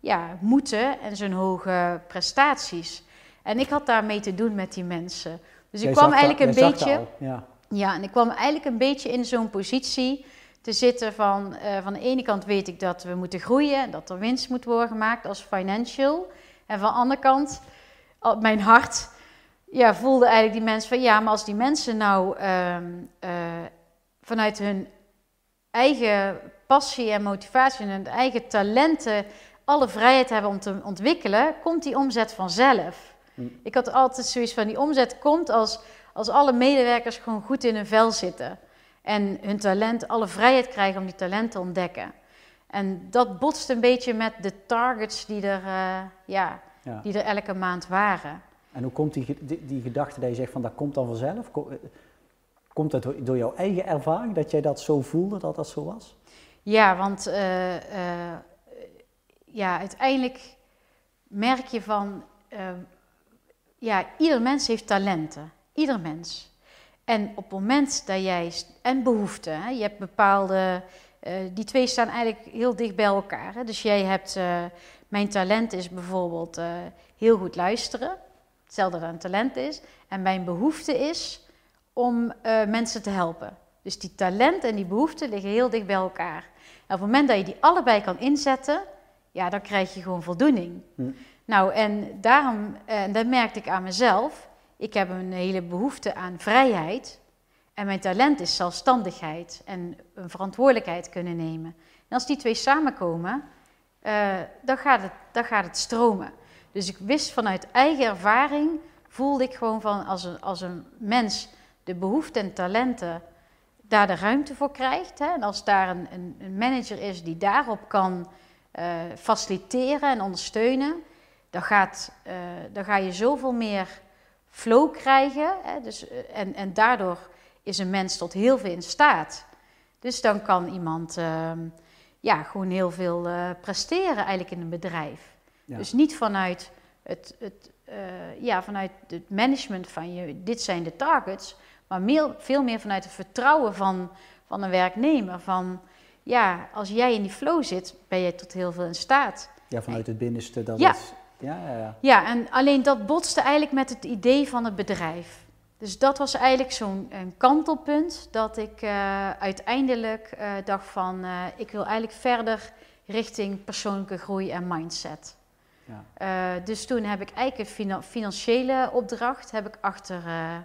ja, moeten en zo'n hoge prestaties. En ik had daarmee te doen met die mensen. Dus ik kwam eigenlijk een beetje. Ja. ja, en ik kwam eigenlijk een beetje in zo'n positie te zitten van, uh, van de ene kant weet ik dat we moeten groeien, dat er winst moet worden gemaakt als financial. En van de andere kant, mijn hart, ja, voelde eigenlijk die mensen van ja, maar als die mensen nou uh, uh, vanuit hun eigen passie en motivatie en hun eigen talenten alle vrijheid hebben om te ontwikkelen, komt die omzet vanzelf. Ik had altijd zoiets van, die omzet komt als, als alle medewerkers gewoon goed in hun vel zitten. En hun talent, alle vrijheid krijgen om die talent te ontdekken. En dat botst een beetje met de targets die er, eh, ja, Ja. die er elke maand waren. En hoe komt die, die, die gedachte dat je zegt van dat komt dan vanzelf? Eh, Komt dat door, jouw eigen ervaring, dat jij dat zo voelde, dat dat zo was? Ja, want eh, eh, ja, uiteindelijk merk je van, eh, ja, ieder mens heeft talenten. Ieder mens. En op het moment dat jij, en behoeften, je hebt bepaalde, die twee staan eigenlijk heel dicht bij elkaar. Hè. Dus jij hebt, mijn talent is bijvoorbeeld heel goed luisteren. Hetzelfde dat een talent is. En mijn behoefte is om eh, mensen te helpen. Dus die talent en die behoefte liggen heel dicht bij elkaar. En op het moment dat je die allebei kan inzetten, ja, dan krijg je gewoon voldoening. Hm. Nou, en daarom, en dat merkte ik aan mezelf, ik heb een hele behoefte aan vrijheid. En mijn talent is zelfstandigheid en een verantwoordelijkheid kunnen nemen. En als die twee samenkomen, eh, dan, gaat het, dan gaat het stromen. Dus ik wist vanuit eigen ervaring, voelde ik gewoon van als een, als een mens de behoeften en talenten daar de ruimte voor krijgt. Hè, en als daar een, een, een manager is die daarop kan eh, faciliteren en ondersteunen, dan, gaat, eh, dan ga je zoveel meer flow krijgen. Hè, dus, eh, en, en daardoor is een mens tot heel veel in staat. Dus dan kan iemand ehm, ja, gewoon heel veel presteren eigenlijk in een bedrijf. Ja. Dus niet vanuit het, het, eh, ja, vanuit het management van je, dit zijn de targets, maar meer, veel meer vanuit het vertrouwen van, van een werknemer. Van ja, als jij in die flow zit, ben je tot heel veel in staat. Ja, vanuit het binnenste. Dat Ja. het- ja, ja, ja. Ja, en alleen dat botste eigenlijk met het idee van het bedrijf. Dus dat was eigenlijk zo'n kantelpunt dat ik eh, uiteindelijk eh, dacht van ik wil eigenlijk verder richting persoonlijke groei en mindset. Ja. Eh, dus toen heb ik eigenlijk een fina- financiële opdracht heb ik achter eh,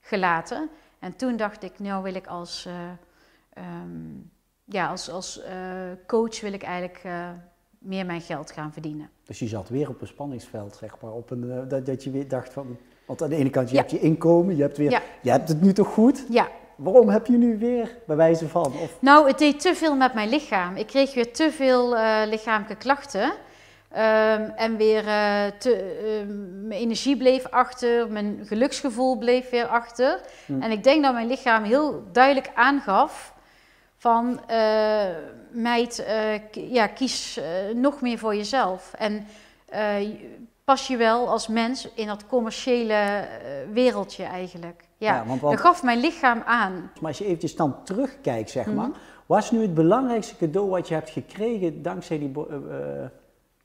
gelaten. En toen dacht ik, nou wil ik als, eh, ehm, ja, als, als coach wil ik eigenlijk meer mijn geld gaan verdienen. Dus je zat weer op een spanningsveld, zeg maar. Op een, dat, dat je weer dacht van... Want aan de ene kant, je Ja. hebt je inkomen, je hebt, weer, Ja. je hebt het nu toch goed? Ja, Waarom heb je nu weer, bij wijze van? Of, Nou, het deed te veel met mijn lichaam. Ik kreeg weer te veel lichamelijke klachten. Ehm, en weer eh, te, ehm, mijn energie bleef achter, mijn geluksgevoel bleef weer achter. Hm. En ik denk dat mijn lichaam heel duidelijk aangaf van eh, meid, eh, ja, kies nog meer voor jezelf. En pas je wel als mens in dat commerciële wereldje eigenlijk. Ja, want, want, dat gaf mijn lichaam aan. maar als je eventjes dan terugkijkt, zeg maar. Mhm. Wat is nu het belangrijkste cadeau wat je hebt gekregen dankzij die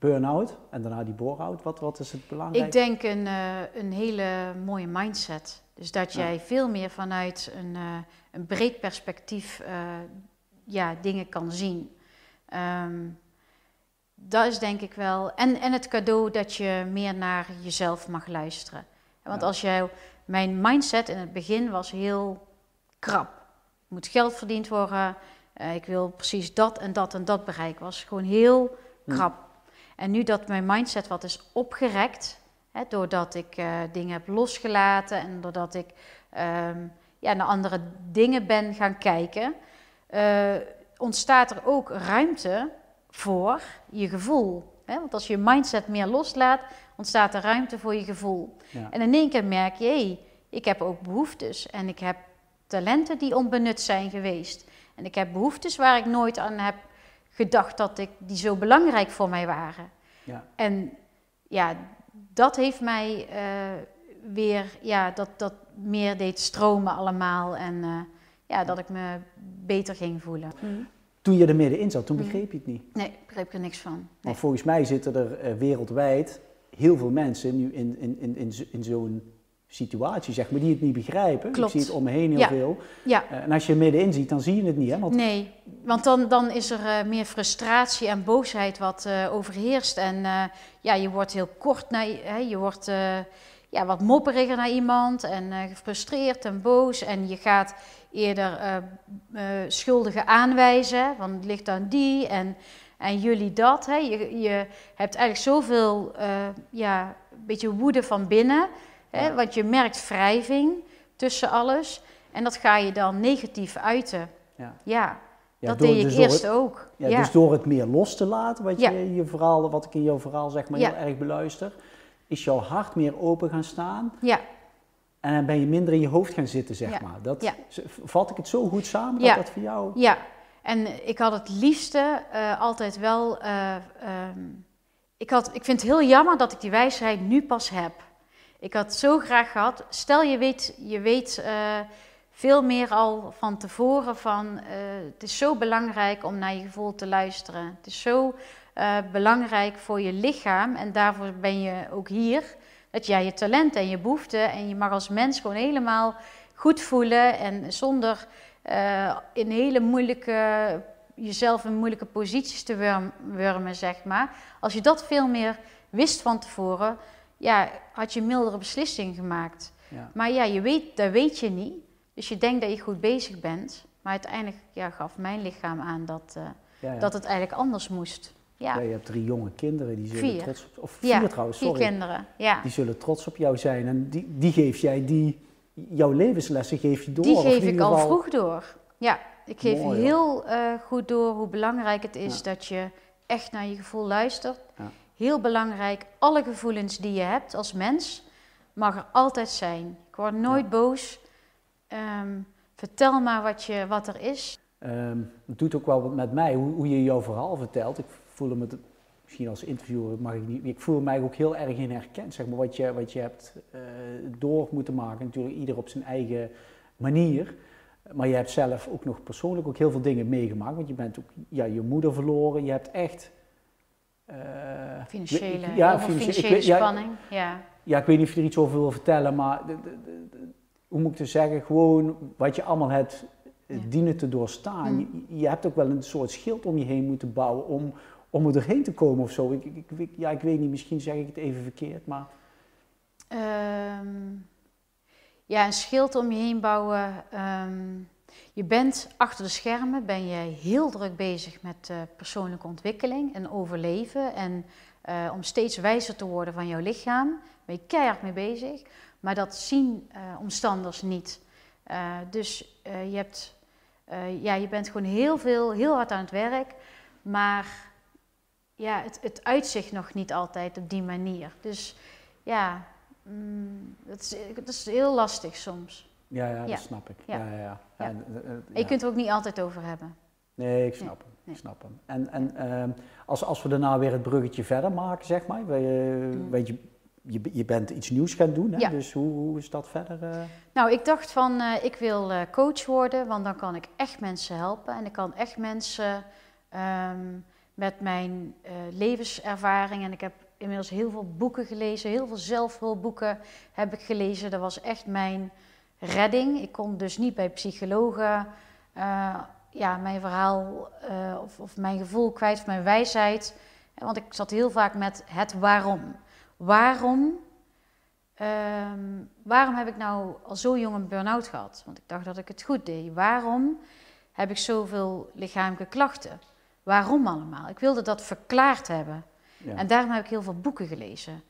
burn-out en daarna die bore-out? Wat, wat is het belangrijkste? Ik denk een, eh, een hele mooie mindset. Dus dat Ja. jij veel meer vanuit een, eh, een breed perspectief eh, ja, dingen kan zien. Ehm, dat is denk ik wel. En, en het cadeau dat je meer naar jezelf mag luisteren. Want Ja. als jij. Mijn mindset in het begin was heel krap. Er moet geld verdiend worden. ik wil precies dat en dat en dat bereiken. Was gewoon heel Hm. krap. En nu dat mijn mindset wat is opgerekt, hè, doordat ik eh, dingen heb losgelaten en doordat ik ehm, ja, naar andere dingen ben gaan kijken, eh, ontstaat er ook ruimte voor je gevoel. Hè? Want als je mindset meer loslaat, ontstaat er ruimte voor je gevoel. Ja. En in één keer merk je, hé, ik heb ook behoeftes en ik heb talenten die onbenut zijn geweest. En ik heb behoeftes waar ik nooit aan heb gedacht dat ik, die zo belangrijk voor mij waren. Ja. En ja, dat heeft mij eh, weer, ja, dat, dat meer deed stromen allemaal. En eh, ja, dat ik me beter ging voelen. Toen je er middenin zat, toen Mhm. begreep je het niet. Nee, ik begreep er niks van. Nee. Maar volgens mij zitten er eh, wereldwijd heel veel mensen nu in, in, in, in zo'n situatie, zeg maar, die het niet begrijpen. Klopt. Ik zie het om me heen heel Ja. veel. Ja, Eh, en als je er middenin ziet, dan zie je het niet, hè? Want nee, want dan, dan is er eh, meer frustratie en boosheid wat eh, overheerst. En ja, je wordt heel kort naar, hè, je wordt ja, wat mopperiger naar iemand en gefrustreerd en boos. En je gaat eerder schuldigen aanwijzen, want het ligt aan die en, en jullie dat. Hè. Je, je hebt eigenlijk zoveel, ja, een beetje woede van binnen. Hè. Want je merkt wrijving tussen alles. En dat ga je dan negatief uiten. Ja. Ja, dat door- deed ik dus door eerst het- ook. Ja, Dus door het meer los te laten, wat, je, je verhaal, wat ik in jouw verhaal zeg maar heel erg beluister, is jouw hart meer open gaan staan ja, en dan ben je minder in je hoofd gaan zitten, zeg maar. Dat, Vat ik het zo goed samen Ja. dat dat voor jou... ja. En ik had het liefste eh, altijd wel. eh, ehm, ik, had, ik vind het heel jammer dat ik die wijsheid nu pas heb. Ik had zo graag gehad. Stel je weet, je weet eh, veel meer al van tevoren van. eh, het is zo belangrijk om naar je gevoel te luisteren. Het is zo eh, belangrijk voor je lichaam. En daarvoor ben je ook hier. Dat jij je talent en je behoeften. En je mag als mens gewoon helemaal goed voelen. En zonder in hele moeilijke. jezelf in moeilijke posities te wurm- wurmen, zeg maar. Als je dat veel meer wist van tevoren. Ja, had je een mildere beslissing gemaakt. Ja. Maar ja, je weet, dat weet je niet. Dus je denkt dat je goed bezig bent. Maar uiteindelijk ja, gaf mijn lichaam aan dat, eh, Ja, ja. dat het eigenlijk anders moest. Ja, Ja, je hebt drie jonge kinderen, die zullen Vier. trots op... Of vier trouwens, vier sorry. kinderen. Ja. Die zullen trots op jou zijn en die, die geef jij, die, jouw levenslessen geef je door. Die geef ik al geval- vroeg door. Ja, ik geef Mooi, heel eh, goed door hoe belangrijk het is dat je echt naar je gevoel luistert. Heel belangrijk, alle gevoelens die je hebt als mens, mag er altijd zijn. Ik word nooit boos. Ehm, vertel maar wat, je, wat er is. Ehm, het doet ook wel wat met mij, hoe, hoe je jouw verhaal vertelt. Ik voel me, misschien als interviewer mag ik niet, ik voel me ook heel erg in herkend, zeg maar, wat je, wat je hebt eh, door moeten maken. Natuurlijk ieder op zijn eigen manier. Maar je hebt zelf ook nog persoonlijk ook heel veel dingen meegemaakt, want je bent ook ja, je moeder verloren. Je hebt echt... eh, Financiële, ja, financiële, ik ja, spanning. Ja. ja, ik weet niet of je er iets over wil vertellen, maar de- de- de- de- hoe moet ik het zeggen? Gewoon wat je allemaal hebt eh, Ja. dienen te doorstaan. Mm. Je, je hebt ook wel een soort schild om je heen moeten bouwen om, om er doorheen te komen of zo. Ik, ik, ja, ik weet niet, misschien zeg ik het even verkeerd, maar Ehm, ja, een schild om je heen bouwen. ehm, je bent achter de schermen, ben je heel druk bezig met eh, persoonlijke ontwikkeling en overleven. En eh, om steeds wijzer te worden van jouw lichaam, ben je keihard mee bezig. Maar dat zien eh, omstanders niet. Dus je, hebt, ja, je bent gewoon heel veel, heel hard aan het werk. Maar ja, het, het uitzicht nog niet altijd op die manier. Dus ja, mm, is, dat is heel lastig soms. Ja, ja, Ja. dat snap ik. Ja. Ja. Ja, ja, eh, eh, je kunt er ook niet altijd over hebben. Nee, ik snap hem. nee. Ik snap hem. En, en ehm, als, als we daarna weer het bruggetje verder maken, zeg maar. We, Mm. weet je, je, je bent iets nieuws gaan doen, hè? Dus hoe, hoe is dat verder? eh? Nou, ik dacht van, ik wil coach worden, want dan kan ik echt mensen helpen. En ik kan echt mensen ehm, met mijn levenservaring. En ik heb inmiddels heel veel boeken gelezen, heel veel zelfhulpboeken heb ik gelezen. Dat was echt mijn redding. Ik kon dus niet bij psychologen eh, ja, mijn verhaal eh, of, of mijn gevoel kwijt, of mijn wijsheid. Want ik zat heel vaak met het waarom. Waarom Ehm, waarom heb ik nou al zo jong een burn-out gehad? Want ik dacht dat ik het goed deed. Waarom heb ik zoveel lichamelijke klachten? Waarom allemaal? Ik wilde dat verklaard hebben. Ja. En daarom heb ik heel veel boeken gelezen.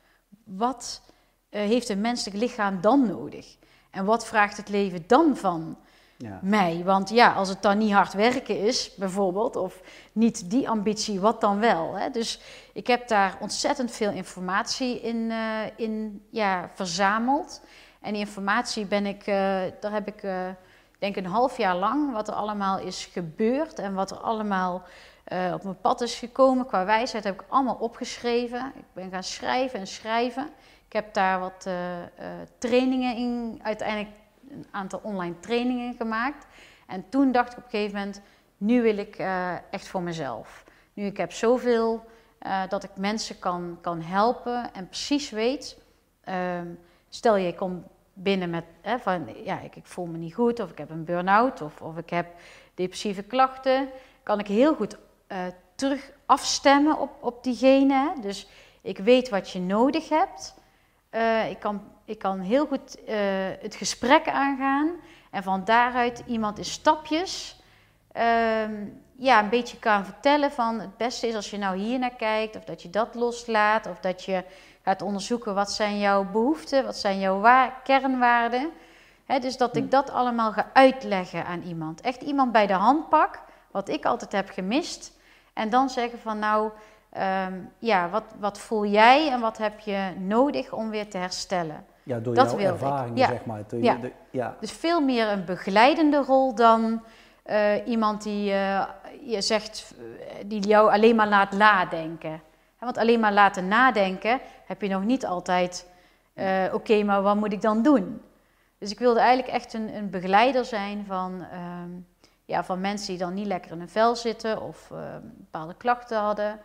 Wat eh, heeft een menselijk lichaam dan nodig? En wat vraagt het leven dan van ja. mij? Want ja, als het dan niet hard werken is, bijvoorbeeld, of niet die ambitie, wat dan wel? Hè? Dus ik heb daar ontzettend veel informatie in, eh, in ja, verzameld. En die informatie ben ik, eh, daar heb ik, eh, denk een half jaar lang, wat er allemaal is gebeurd en wat er allemaal op mijn pad is gekomen qua wijsheid, heb ik allemaal opgeschreven. Ik ben gaan schrijven en schrijven. Heb daar wat eh, eh, trainingen in, uiteindelijk een aantal online trainingen gemaakt. En toen dacht ik op een gegeven moment, nu wil ik eh, echt voor mezelf. Nu ik heb zoveel dat ik mensen kan, kan helpen en precies weet. ehm, stel je komt binnen met hè, van ja, ik, ik voel me niet goed of ik heb een burn-out of, of ik heb depressieve klachten. Kan ik heel goed terug afstemmen op, op diegene. Dus ik weet wat je nodig hebt. Eh, ik, kan, ik kan heel goed eh, het gesprek aangaan. En van daaruit iemand in stapjes ehm, ja, een beetje kan vertellen van het beste is als je nou hier naar kijkt. Of dat je dat loslaat. Of dat je gaat onderzoeken wat zijn jouw behoeften. Wat zijn jouw wa- kernwaarden. Hè, dus dat ik dat allemaal ga uitleggen aan iemand. Echt iemand bij de hand pak. wat ik altijd heb gemist. En dan zeggen van nou, ehm, ja, wat, wat voel jij en wat heb je nodig om weer te herstellen? Ja, door Dat jouw ervaringen, Ja. zeg maar. Ja. de- ja. Dus veel meer een begeleidende rol dan eh, iemand die eh, je zegt, eh, die jou alleen maar laat nadenken. Want alleen maar laten nadenken heb je nog niet altijd, oké, maar wat moet ik dan doen? Dus ik wilde eigenlijk echt een, een begeleider zijn van, ehm, ja, van mensen die dan niet lekker in hun vel zitten of eh, bepaalde klachten hadden.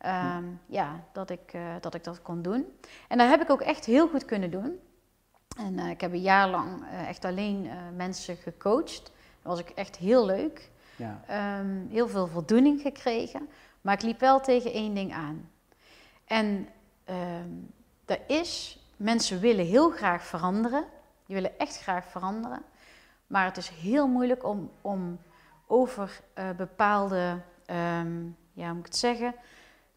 Ehm, ja, dat ik, eh, dat ik dat kon doen. En dat heb ik ook echt heel goed kunnen doen. En eh, ik heb een jaar lang eh, echt alleen mensen gecoacht. Dat was ik echt heel leuk. Ja. Ehm, heel veel voldoening gekregen. Maar ik liep wel tegen één ding aan. En ehm dat is, mensen willen heel graag veranderen. Die willen echt graag veranderen. Maar het is heel moeilijk om, om over bepaalde, ja, hoe moet ik het zeggen?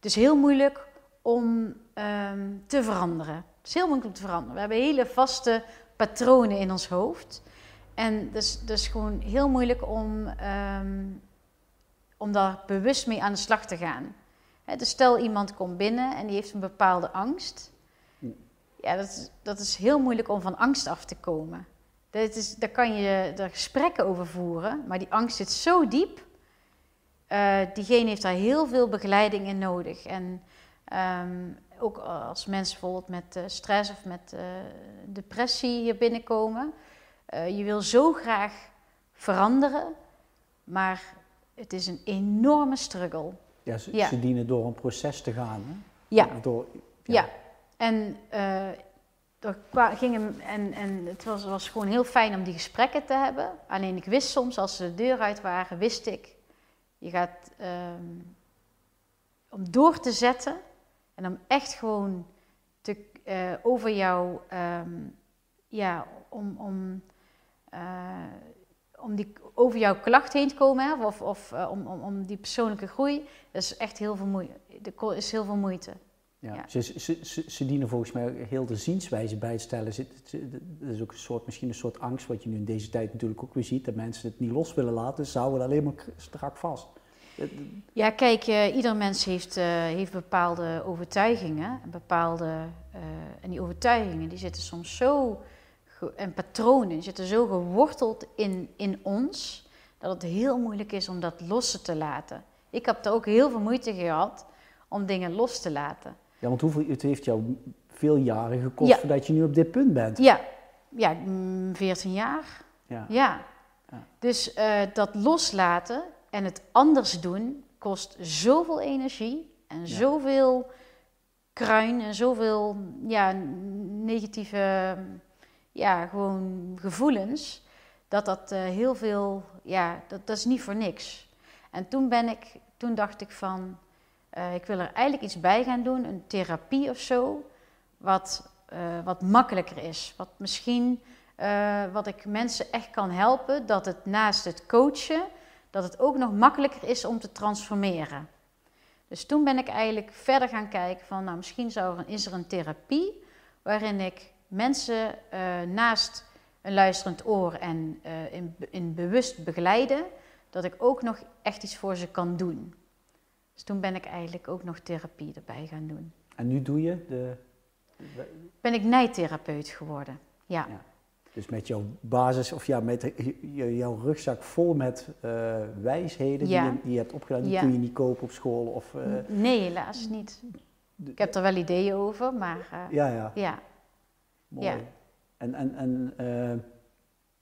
Het is heel moeilijk om ehm, te veranderen. Het is heel moeilijk om te veranderen. We hebben hele vaste patronen in ons hoofd. En dus, dus gewoon heel moeilijk om, ehm, om daar bewust mee aan de slag te gaan. Dus stel iemand komt binnen en die heeft een bepaalde angst. Ja, dat is, dat is heel moeilijk om van angst af te komen. Dat is, daar kan je er gesprekken over voeren, maar die angst zit zo diep. Eh, diegene heeft daar heel veel begeleiding in nodig. En ehm, ook als mensen bijvoorbeeld met eh, stress of met eh, depressie hier binnenkomen. je wil zo graag veranderen, maar het is een enorme struggle. Ja, ze, Ja. ze dienen door een proces te gaan. Hè? Ja, Door, ja. En, eh, er gingen, en, en het was, was gewoon heel fijn om die gesprekken te hebben. Alleen ik wist soms, als ze de deur uit waren, wist ik, je gaat ehm, om door te zetten en om echt gewoon te, eh, over jou, ehm, ja, om, om, eh, om die, over jouw klacht heen te komen, of, of eh, om, om, om die persoonlijke groei, dat is echt heel veel moeite. Is heel veel moeite. Ja. Ja. Ze, ze, ze, ze dienen volgens mij heel de zienswijze bij te stellen. Dat is ook een soort, misschien een soort angst, wat je nu in deze tijd natuurlijk ook weer ziet, dat mensen het niet los willen laten, ze houden alleen maar strak vast. Ja, kijk, eh, ieder mens heeft, eh, heeft bepaalde overtuigingen. En Bepaalde, eh, en die overtuigingen die zitten soms zo, en patronen, die zitten zo geworteld in, in ons, dat het heel moeilijk is om dat los te laten. Ik heb er ook heel veel moeite gehad om dingen los te laten. Ja, want hoeveel, het heeft jou veel jaren gekost Ja. voordat je nu op dit punt bent. Ja, ja mm, 14 jaar. Ja. Ja. Ja. Dus eh, dat loslaten en het anders doen kost zoveel energie en zoveel kruin en zoveel ja, negatieve ja, gewoon gevoelens. Dat dat eh, heel veel, ja, dat, dat is niet voor niks. En toen ben ik, toen dacht ik van, eh, ik wil er eigenlijk iets bij gaan doen, een therapie of zo, wat, eh, wat makkelijker is. Wat misschien, eh, wat ik mensen echt kan helpen, dat het naast het coachen, dat het ook nog makkelijker is om te transformeren. Dus toen ben ik eigenlijk verder gaan kijken van, nou misschien is er een therapie waarin ik mensen naast een luisterend oor en in, in bewust begeleiden, dat ik ook nog echt iets voor ze kan doen. Dus toen ben ik eigenlijk ook nog therapie erbij gaan doen. En nu doe je de, Ben ik nijtherapeut geworden. Ja. Ja. dus met jouw basis, of ja, met je- jouw rugzak vol met eh, wijsheden Ja. die, je, die je hebt opgedaan, die Ja. kun je niet kopen op school. Of, eh, Nee, helaas niet. Ik heb er wel ideeën over, maar eh, ja, ja, ja. mooi. En, en, en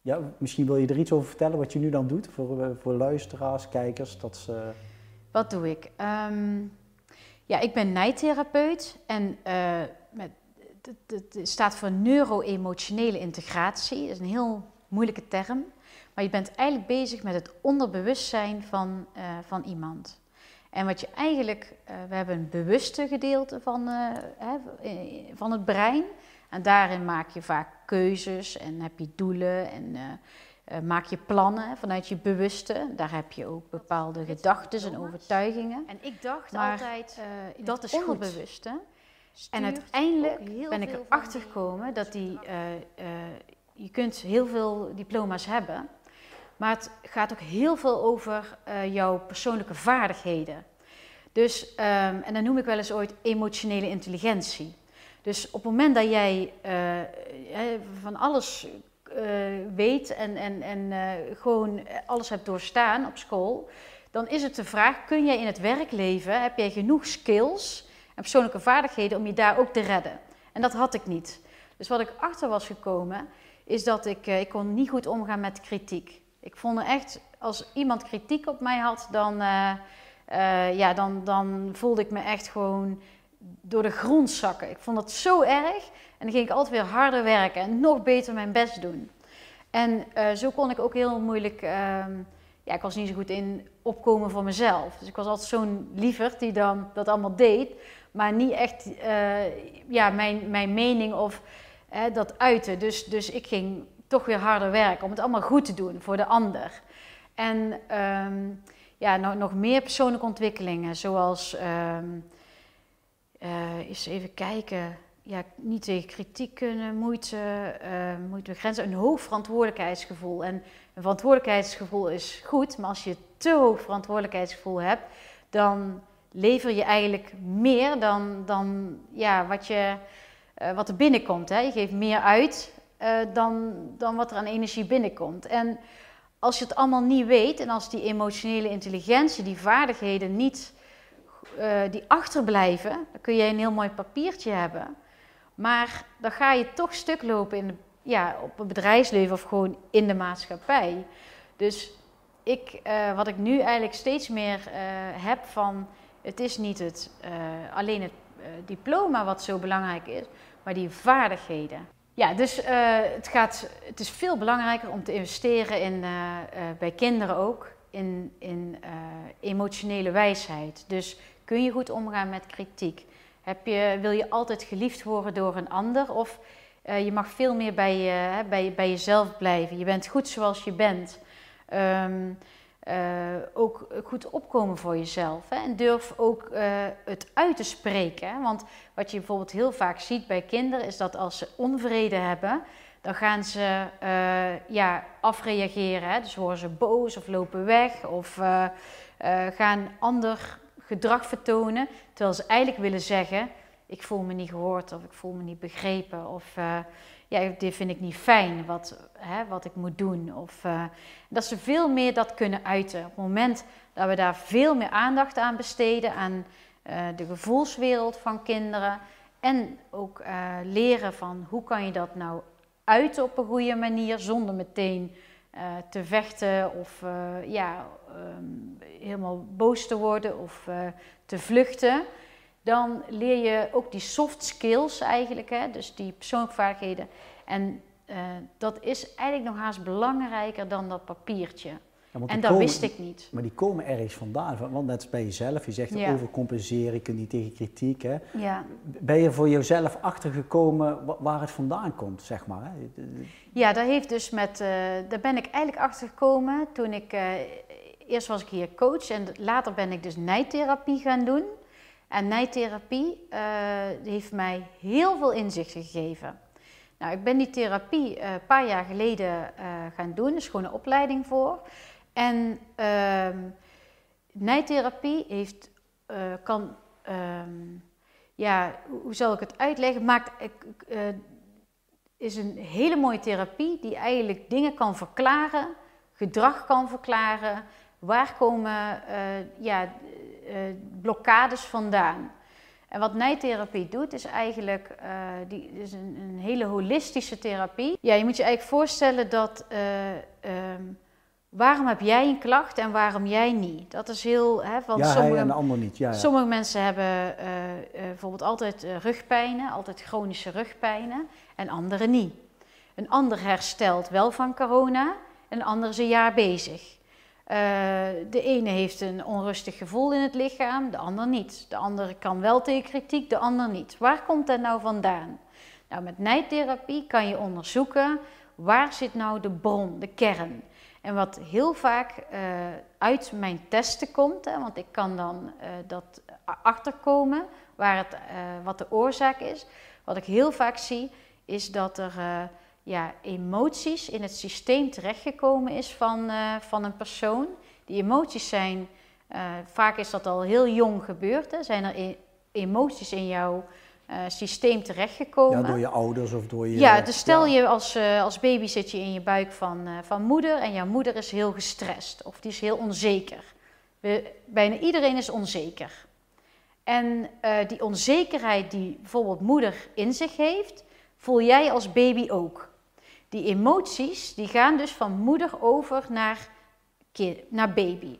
ja, misschien wil je er iets over vertellen wat je nu dan doet voor, voor luisteraars, kijkers. Dat ze, Wat doe ik? Ehm, ja, ik ben nijtherapeut en met, het, staat voor neuro-emotionele integratie. Dat is een heel moeilijke term. Maar je bent eigenlijk bezig met het onderbewustzijn van, eh, van iemand. En wat je eigenlijk, eh, we hebben een bewuste gedeelte van, hè, van het brein. En daarin maak je vaak keuzes en heb je doelen en maak je plannen vanuit je bewuste. Daar heb je ook bepaalde gedachten en overtuigingen. En ik dacht Maar, altijd, Eh, in dat is goed. onderbewuste. En uiteindelijk ben ik erachter gekomen dat die, eh, eh, je kunt heel veel diploma's hebben, Maar het gaat ook heel veel over jouw persoonlijke vaardigheden. Dus, um, en dan noem ik wel eens ooit emotionele intelligentie. Dus op het moment dat jij van alles uh, weet en, en, en gewoon alles hebt doorstaan op school, dan is het de vraag: kun jij in het werkleven, heb jij genoeg skills en persoonlijke vaardigheden om je daar ook te redden? En dat had ik niet. Dus wat ik achter was gekomen, is dat ik, ik kon niet goed omgaan met kritiek. Ik vond er echt, als iemand kritiek op mij had, dan, ja, dan, dan voelde ik me echt gewoon door de grond zakken. Ik vond dat zo erg. En dan ging ik altijd weer harder werken en nog beter mijn best doen. En uh, zo kon ik ook heel moeilijk, ehm, ja, ik was niet zo goed in opkomen voor mezelf. Dus ik was altijd zo'n lieverd die dan dat allemaal deed, maar niet echt ja, mijn, mijn mening of dat uiten. Dus, dus ik ging toch weer harder werken om het allemaal goed te doen voor de ander. En um, ja, nog, nog meer persoonlijke ontwikkelingen, zoals um, uh, eens even kijken. Ja, niet tegen kritiek kunnen, moeite, uh, moeite grenzen, een hoog verantwoordelijkheidsgevoel. En een verantwoordelijkheidsgevoel is goed, maar als je te hoog verantwoordelijkheidsgevoel hebt, dan lever je eigenlijk meer dan, dan ja, wat, je, uh, wat er binnenkomt. Hè. Je geeft meer uit dan, dan wat er aan energie binnenkomt. En als je het allemaal niet weet en als die emotionele intelligentie, die vaardigheden niet uh, die achterblijven, dan kun je een heel mooi papiertje hebben. Maar dan ga je toch stuk lopen in ja, op het bedrijfsleven of gewoon in de maatschappij. Dus ik, uh, wat ik nu eigenlijk steeds meer uh, heb van, het is niet het, alleen het diploma wat zo belangrijk is, maar die vaardigheden. Ja, dus het, gaat, het is veel belangrijker om te investeren in, bij kinderen ook in, in emotionele wijsheid. Dus kun je goed omgaan met kritiek? Heb je, wil je altijd geliefd worden door een ander? Of je mag veel meer bij, bij, bij jezelf blijven. Je bent goed zoals je bent. Um, uh, ook goed opkomen voor jezelf. Hè? En durf ook uh, het uit te spreken. Hè? Want wat je bijvoorbeeld heel vaak ziet bij kinderen is dat als ze onvrede hebben, dan gaan ze ja, afreageren. Hè? Dus worden ze boos of lopen weg of gaan ander gedrag vertonen. Terwijl ze eigenlijk willen zeggen: Ik voel me niet gehoord of ik voel me niet begrepen. Of ja, dit vind ik niet fijn wat, hè, wat ik moet doen. Of, uh, dat ze veel meer dat kunnen uiten. Op het moment dat we daar veel meer aandacht aan besteden, aan uh, de gevoelswereld van kinderen. En ook leren van hoe kan je dat nou uiten op een goede manier, zonder meteen te vechten of ja, um, helemaal boos te worden of te vluchten dan leer je ook die soft skills eigenlijk, hè, dus die persoonlijke En uh, dat is eigenlijk nog haast belangrijker dan dat papiertje. Ja, en dat komen, wist ik niet. Maar die komen ergens vandaan. Want net bij jezelf, je zegt ja. overcompenseren, je kunt niet tegen kritiek. Hè? Ja. Ben je voor jezelf achtergekomen waar het vandaan komt, zeg maar? Hè? Ja, dat heeft dus met, uh, daar ben ik eigenlijk achtergekomen toen ik, uh, eerst was ik hier coach en later ben ik dus nijtherapie gaan doen. En nijtherapie uh, heeft mij heel veel inzichten gegeven. Nou, ik ben die therapie uh, een paar jaar geleden uh, gaan doen, is gewoon een opleiding voor. En uh, nijtherapie heeft, kan, um, ja, hoe zal ik het uitleggen, maakt, is een hele mooie therapie die eigenlijk dingen kan verklaren, gedrag kan verklaren, waar komen ja, uh, blokkades vandaan. En wat nijtherapie doet, is eigenlijk uh, die, is een, een, hele holistische therapie. Ja, je moet je eigenlijk voorstellen dat uh, um, waarom heb jij een klacht en waarom jij niet? Dat is heel. Hè, van ja, sommige, en de ander niet. Ja, ja. Sommige mensen hebben bijvoorbeeld altijd rugpijnen, altijd chronische rugpijnen, en anderen niet. Een ander herstelt wel van corona, een ander is een jaar bezig. Uh, de ene heeft een onrustig gevoel in het lichaam, de ander niet. De andere kan wel tegen kritiek, de ander niet. Waar komt dat nou vandaan? Nou, met nijtherapie kan je onderzoeken waar zit nou de bron, de kern. En wat heel vaak uh, uit mijn testen komt, hè, want ik kan dan uh, dat achterkomen waar het, wat de oorzaak is. Wat ik heel vaak zie, is dat er ja, emoties in het systeem terechtgekomen is van, uh, van een persoon. Die emoties zijn, uh, vaak is dat al heel jong gebeurd, hè, zijn er e emoties in jouw uh, systeem terechtgekomen. Ja, door je ouders of door je... Ja, dus stel je als, als baby zit je in je buik van, van moeder en jouw moeder is heel gestrest of die is heel onzeker. We, bijna iedereen is onzeker. En die onzekerheid die bijvoorbeeld moeder in zich heeft, voel jij als baby ook. Die emoties die gaan dus van moeder over naar, naar baby.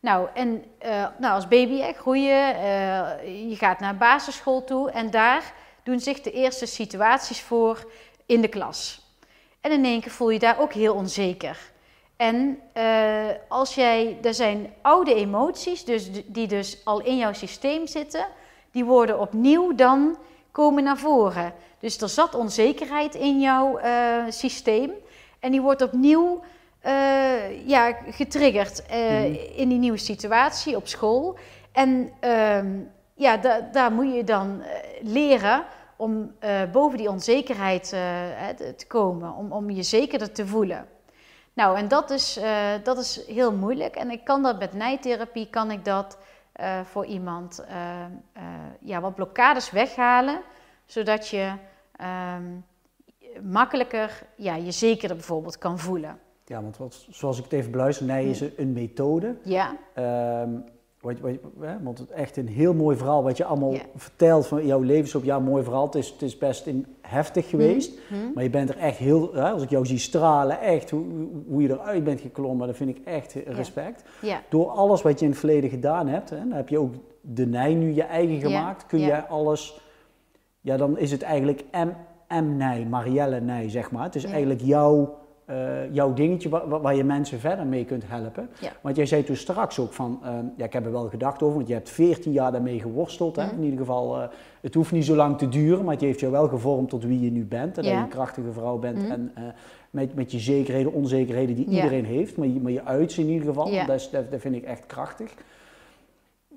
Nou, en uh, nou, als baby hè, groeien, uh, je gaat naar basisschool toe en daar doen zich de eerste situaties voor in de klas. En in één keer voel je daar ook heel onzeker. En uh, als jij, er zijn oude emoties, dus, die dus al in jouw systeem zitten, die worden opnieuw dan komen naar voren. Dus er zat onzekerheid in jouw uh, systeem en die wordt opnieuw uh, ja, getriggerd uh, in die nieuwe situatie op school. En ehm, ja, da daar moet je dan leren om boven die onzekerheid te komen, om, om je zekerder te voelen. Nou, en dat is, dat is heel moeilijk. En ik kan dat met nijtherapie, kan ik dat voor iemand ja, wat blokkades weghalen, zodat je um, makkelijker ja, je zekerder bijvoorbeeld kan voelen. Ja, want wat, zoals ik het even beluister, nee, is een methode. Ja. Um, wat, wat, want het echt een heel mooi verhaal wat je allemaal vertelt van jouw levensloop. Ja, mooi verhaal. Het is, het is best in, heftig geweest. Mhm. Mhm. Maar je bent er echt heel, hè, als ik jou zie stralen, echt hoe, hoe je eruit bent geklommen, dat vind ik echt respect. Ja. Door alles wat je in het verleden gedaan hebt, hè, dan heb je ook de Nij nu je eigen gemaakt. Kun jij alles ja, dan is het eigenlijk M, M Nij, Marielle Nij, zeg maar. Het is eigenlijk jouw, uh, jouw dingetje waar, waar, je mensen verder mee kunt helpen. Want jij zei toen straks ook van, uh, ja, ik heb er wel gedacht over, want je hebt 14 jaar daarmee geworsteld. Hè? Mhm. In ieder geval, uh, het hoeft niet zo lang te duren, maar het heeft jou wel gevormd tot wie je nu bent. En dat je een krachtige vrouw bent mhm. en met, met je zekerheden, onzekerheden die iedereen heeft, maar je, maar je uit ze in ieder geval. Dat, is, dat, dat vind ik echt krachtig.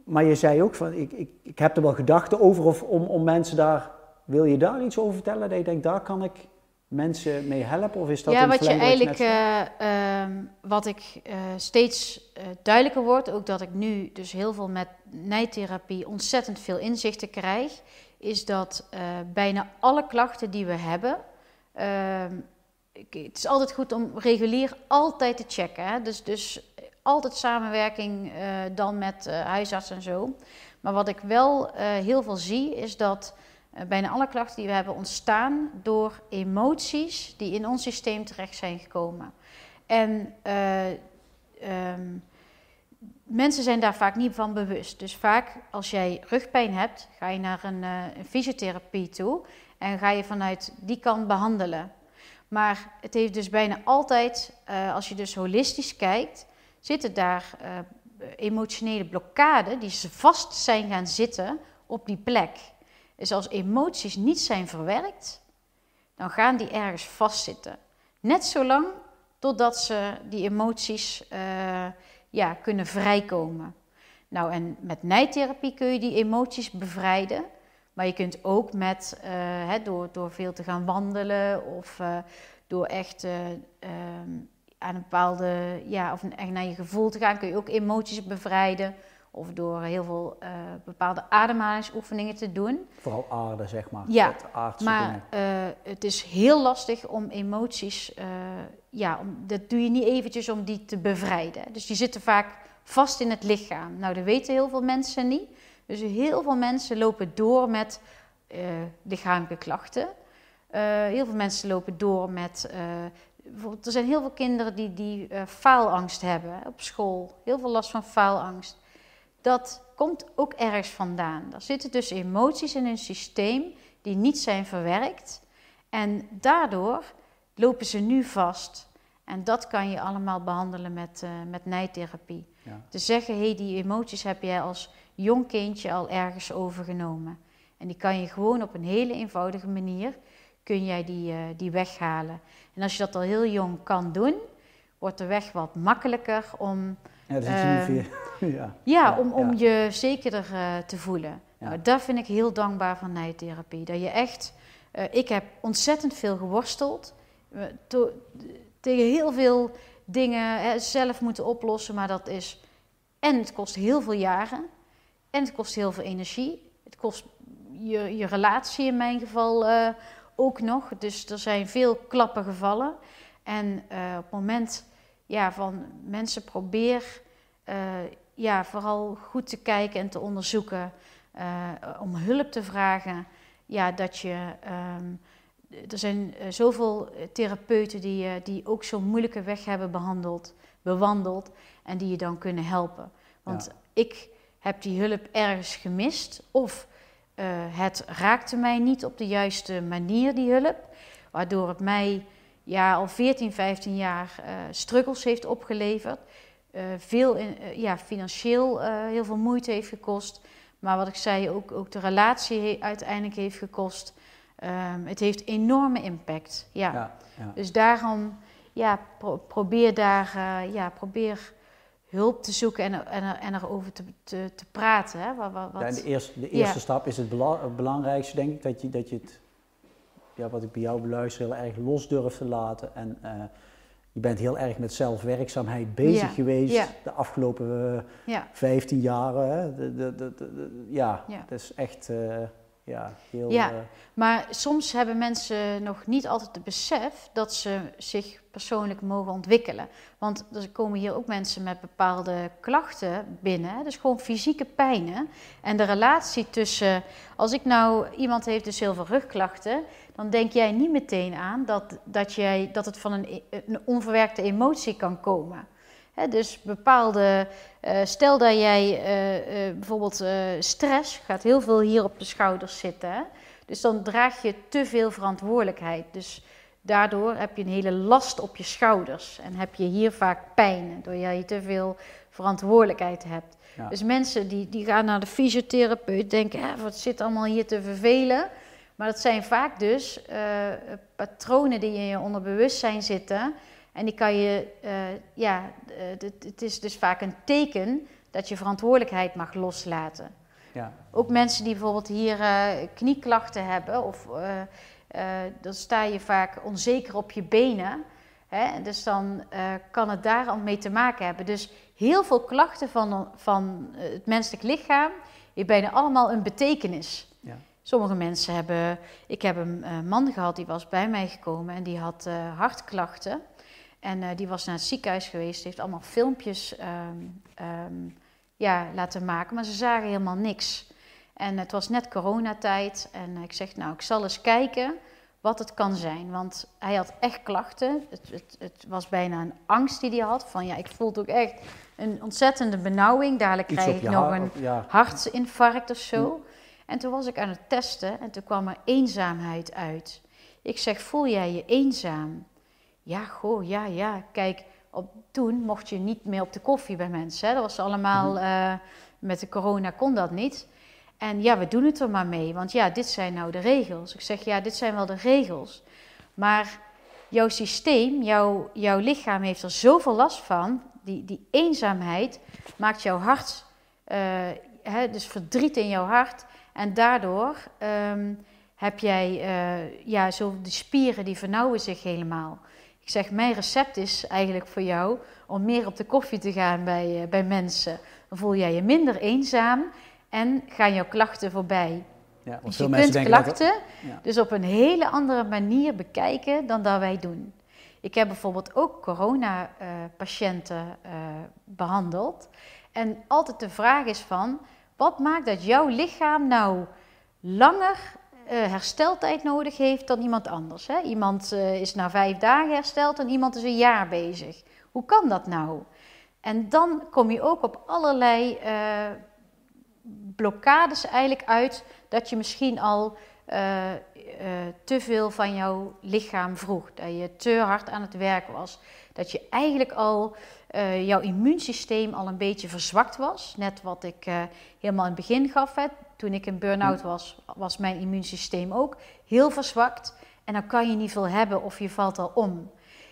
Maar je zei ook van, ik, ik, ik heb er wel gedachten over of, om, om mensen daar wil je daar iets over vertellen? Dat je denkt, daar kan ik mensen mee helpen? Of is dat ja, wat je eigenlijk, uh, wat ik uh, steeds uh, duidelijker wordt, ook dat ik nu dus heel veel met nijtherapie ontzettend veel inzichten krijg, is dat bijna alle klachten die we hebben, ehm, het is altijd goed om regulier altijd te checken. Hè? Dus, dus altijd samenwerking dan met huisarts en zo. Maar wat ik wel heel veel zie, is dat bijna alle klachten die we hebben ontstaan door emoties die in ons systeem terecht zijn gekomen. En uh, um, mensen zijn daar vaak niet van bewust. Dus vaak als jij rugpijn hebt, ga je naar een, uh, een fysiotherapie toe en ga je vanuit die kant behandelen. Maar het heeft dus bijna altijd, als je dus holistisch kijkt, zitten daar emotionele blokkades die vast zijn gaan zitten op die plek. Dus als emoties niet zijn verwerkt, dan gaan die ergens vastzitten. Net zolang totdat ze die emoties uh, ja, kunnen vrijkomen. Nou, en met nijtherapie kun je die emoties bevrijden. Maar je kunt ook met, uh, door, door veel te gaan wandelen of uh, door echt ehm, aan een bepaalde, ja, of echt naar je gevoel te gaan, kun je ook emoties bevrijden. Of door heel veel uh, bepaalde ademhalingsoefeningen te doen. Vooral aarde, zeg maar. Ja, maar uh, het is heel lastig om emoties, uh, ja, om, dat doe je niet eventjes om die te bevrijden. Dus die zitten vaak vast in het lichaam. Nou, dat weten heel veel mensen niet. Dus heel veel mensen lopen door met lichamelijke klachten. heel veel mensen lopen door met bijvoorbeeld, er zijn heel veel kinderen die, die faalangst hebben op school. Heel veel last van faalangst dat komt ook ergens vandaan. Er zitten dus emoties in hun systeem die niet zijn verwerkt. En daardoor lopen ze nu vast. En dat kan je allemaal behandelen met, uh, met nijtherapie. Ja. Te zeggen, hé, hey, die emoties heb jij als jong kindje al ergens overgenomen. En die kan je gewoon op een hele eenvoudige manier, kun jij die, uh, die weghalen. En als je dat al heel jong kan doen, wordt de weg wat makkelijker om ja, dat is uh, ja. ja, om, om je zekerder uh, te voelen. Nou, daar vind ik heel dankbaar van nijtherapie. Dat je echt, uh, ik heb ontzettend veel geworsteld. tegen heel veel dingen hè, zelf moeten oplossen, maar dat is. En het kost heel veel jaren. En het kost heel veel energie. Het kost je, je relatie in mijn geval uh, ook nog. Dus er zijn veel klappen gevallen. En uh, op het moment ja, van mensen probeer uh, ja, vooral goed te kijken en te onderzoeken. om hulp te vragen. Ja, dat je. Um, er zijn zoveel therapeuten die, die ook zo'n moeilijke weg hebben behandeld, bewandeld. En die je dan kunnen helpen. Want ja. ik heb die hulp ergens gemist. Of uh, het raakte mij niet op de juiste manier, die hulp. Waardoor het mij ja, al 14, 15 jaar uh, struggles heeft opgeleverd. Uh, veel in, ja, financieel heel veel moeite heeft gekost. Maar wat ik zei, ook, ook de relatie uiteindelijk heeft gekost. Um, het heeft enorme impact. Ja. ja, ja. Dus daarom ja, pro probeer daar ja, probeer hulp te zoeken en, en, en erover te, te, te praten. Hè? Wat, wat, ja, de eerste, de eerste stap is het, belangrijkste, denk ik, dat je, dat je het, ja, wat ik bij jou beluister, heel erg los durft te laten. En uh, je bent heel erg met zelfwerkzaamheid bezig ja. geweest de afgelopen uh, 15 jaren. Hè? De, de, de, ja, dat is echt... Uh, ja, heel, ja, maar soms hebben mensen nog niet altijd het besef dat ze zich persoonlijk mogen ontwikkelen. Want er komen hier ook mensen met bepaalde klachten binnen, dus gewoon fysieke pijnen. En de relatie tussen, als ik nou, iemand heeft dus heel veel rugklachten, dan denk jij niet meteen aan dat, dat, jij, dat het van een, een onverwerkte emotie kan komen. dus bepaalde, uh, stel dat jij uh, uh, bijvoorbeeld stress, gaat heel veel hier op de schouders zitten. Hè? Dus dan draag je te veel verantwoordelijkheid. Dus Daardoor heb je een hele last op je schouders en heb je hier vaak pijn, doordat je te veel verantwoordelijkheid hebt. Dus mensen die, die gaan naar de fysiotherapeut, denken, eh, wat zit allemaal hier te vervelen. Maar dat zijn vaak dus uh, patronen die in je onderbewustzijn zitten. En die kan je, uh, ja, het is dus vaak een teken dat je verantwoordelijkheid mag loslaten. Ja. Ook mensen die bijvoorbeeld hier knieklachten hebben of dan sta je vaak onzeker op je benen. Hè? Dus dan kan het daar al mee te maken hebben. Dus heel veel klachten van, van eh, het menselijk lichaam hebben bijna allemaal een betekenis. Sommige mensen hebben. Ik heb een man gehad die was bij mij gekomen en die had uh, hartklachten. En die was naar het ziekenhuis geweest, heeft allemaal filmpjes um, um, ja, laten maken, maar ze zagen helemaal niks. En het was net coronatijd en ik zeg, nou, ik zal eens kijken wat het kan zijn. Want hij had echt klachten. Het, het, het was bijna een angst die hij had. Van ja, ik voel ook echt een ontzettende benauwing. Dadelijk krijg ik nog een hartinfarct of zo. En toen was ik aan het testen en toen kwam er eenzaamheid uit. Ik zeg, voel jij je eenzaam? Ja, goh, ja, ja. Kijk, op, toen mocht je niet meer op de koffie bij mensen. Hè. Dat was allemaal, uh, met de corona kon dat niet. En ja, we doen het er maar mee, want ja, dit zijn nou de regels. Ik zeg, ja, dit zijn wel de regels. Maar jouw systeem, jouw, jouw lichaam heeft er zoveel last van. Die, die eenzaamheid maakt jouw hart, uh, hè, dus verdriet in jouw hart. En daardoor um, heb jij, uh, ja, zo die spieren die vernauwen zich helemaal. Ik zeg, mijn recept is eigenlijk voor jou om meer op de koffie te gaan bij, uh, bij mensen. Dan voel jij je minder eenzaam en gaan jouw klachten voorbij. Ja, dus je kunt klachten dus op een hele andere manier bekijken dan dat wij doen. Ik heb bijvoorbeeld ook corona-patiënten uh, behandeld. En altijd de vraag is van, wat maakt dat jouw lichaam nou langer uh, hersteltijd nodig heeft dan iemand anders? Hè? Iemand uh, is na vijf dagen hersteld en iemand is een jaar bezig. Hoe kan dat nou? En dan kom je ook op allerlei blokkades eigenlijk uit dat je misschien al te veel van jouw lichaam vroeg. Dat je te hard aan het werk was. Dat je eigenlijk al uh, jouw immuunsysteem al een beetje verzwakt was. Net wat ik helemaal in het begin gaf. Hè. Toen ik in burn-out was, was mijn immuunsysteem ook heel verzwakt. En dan kan je niet veel hebben of je valt al om.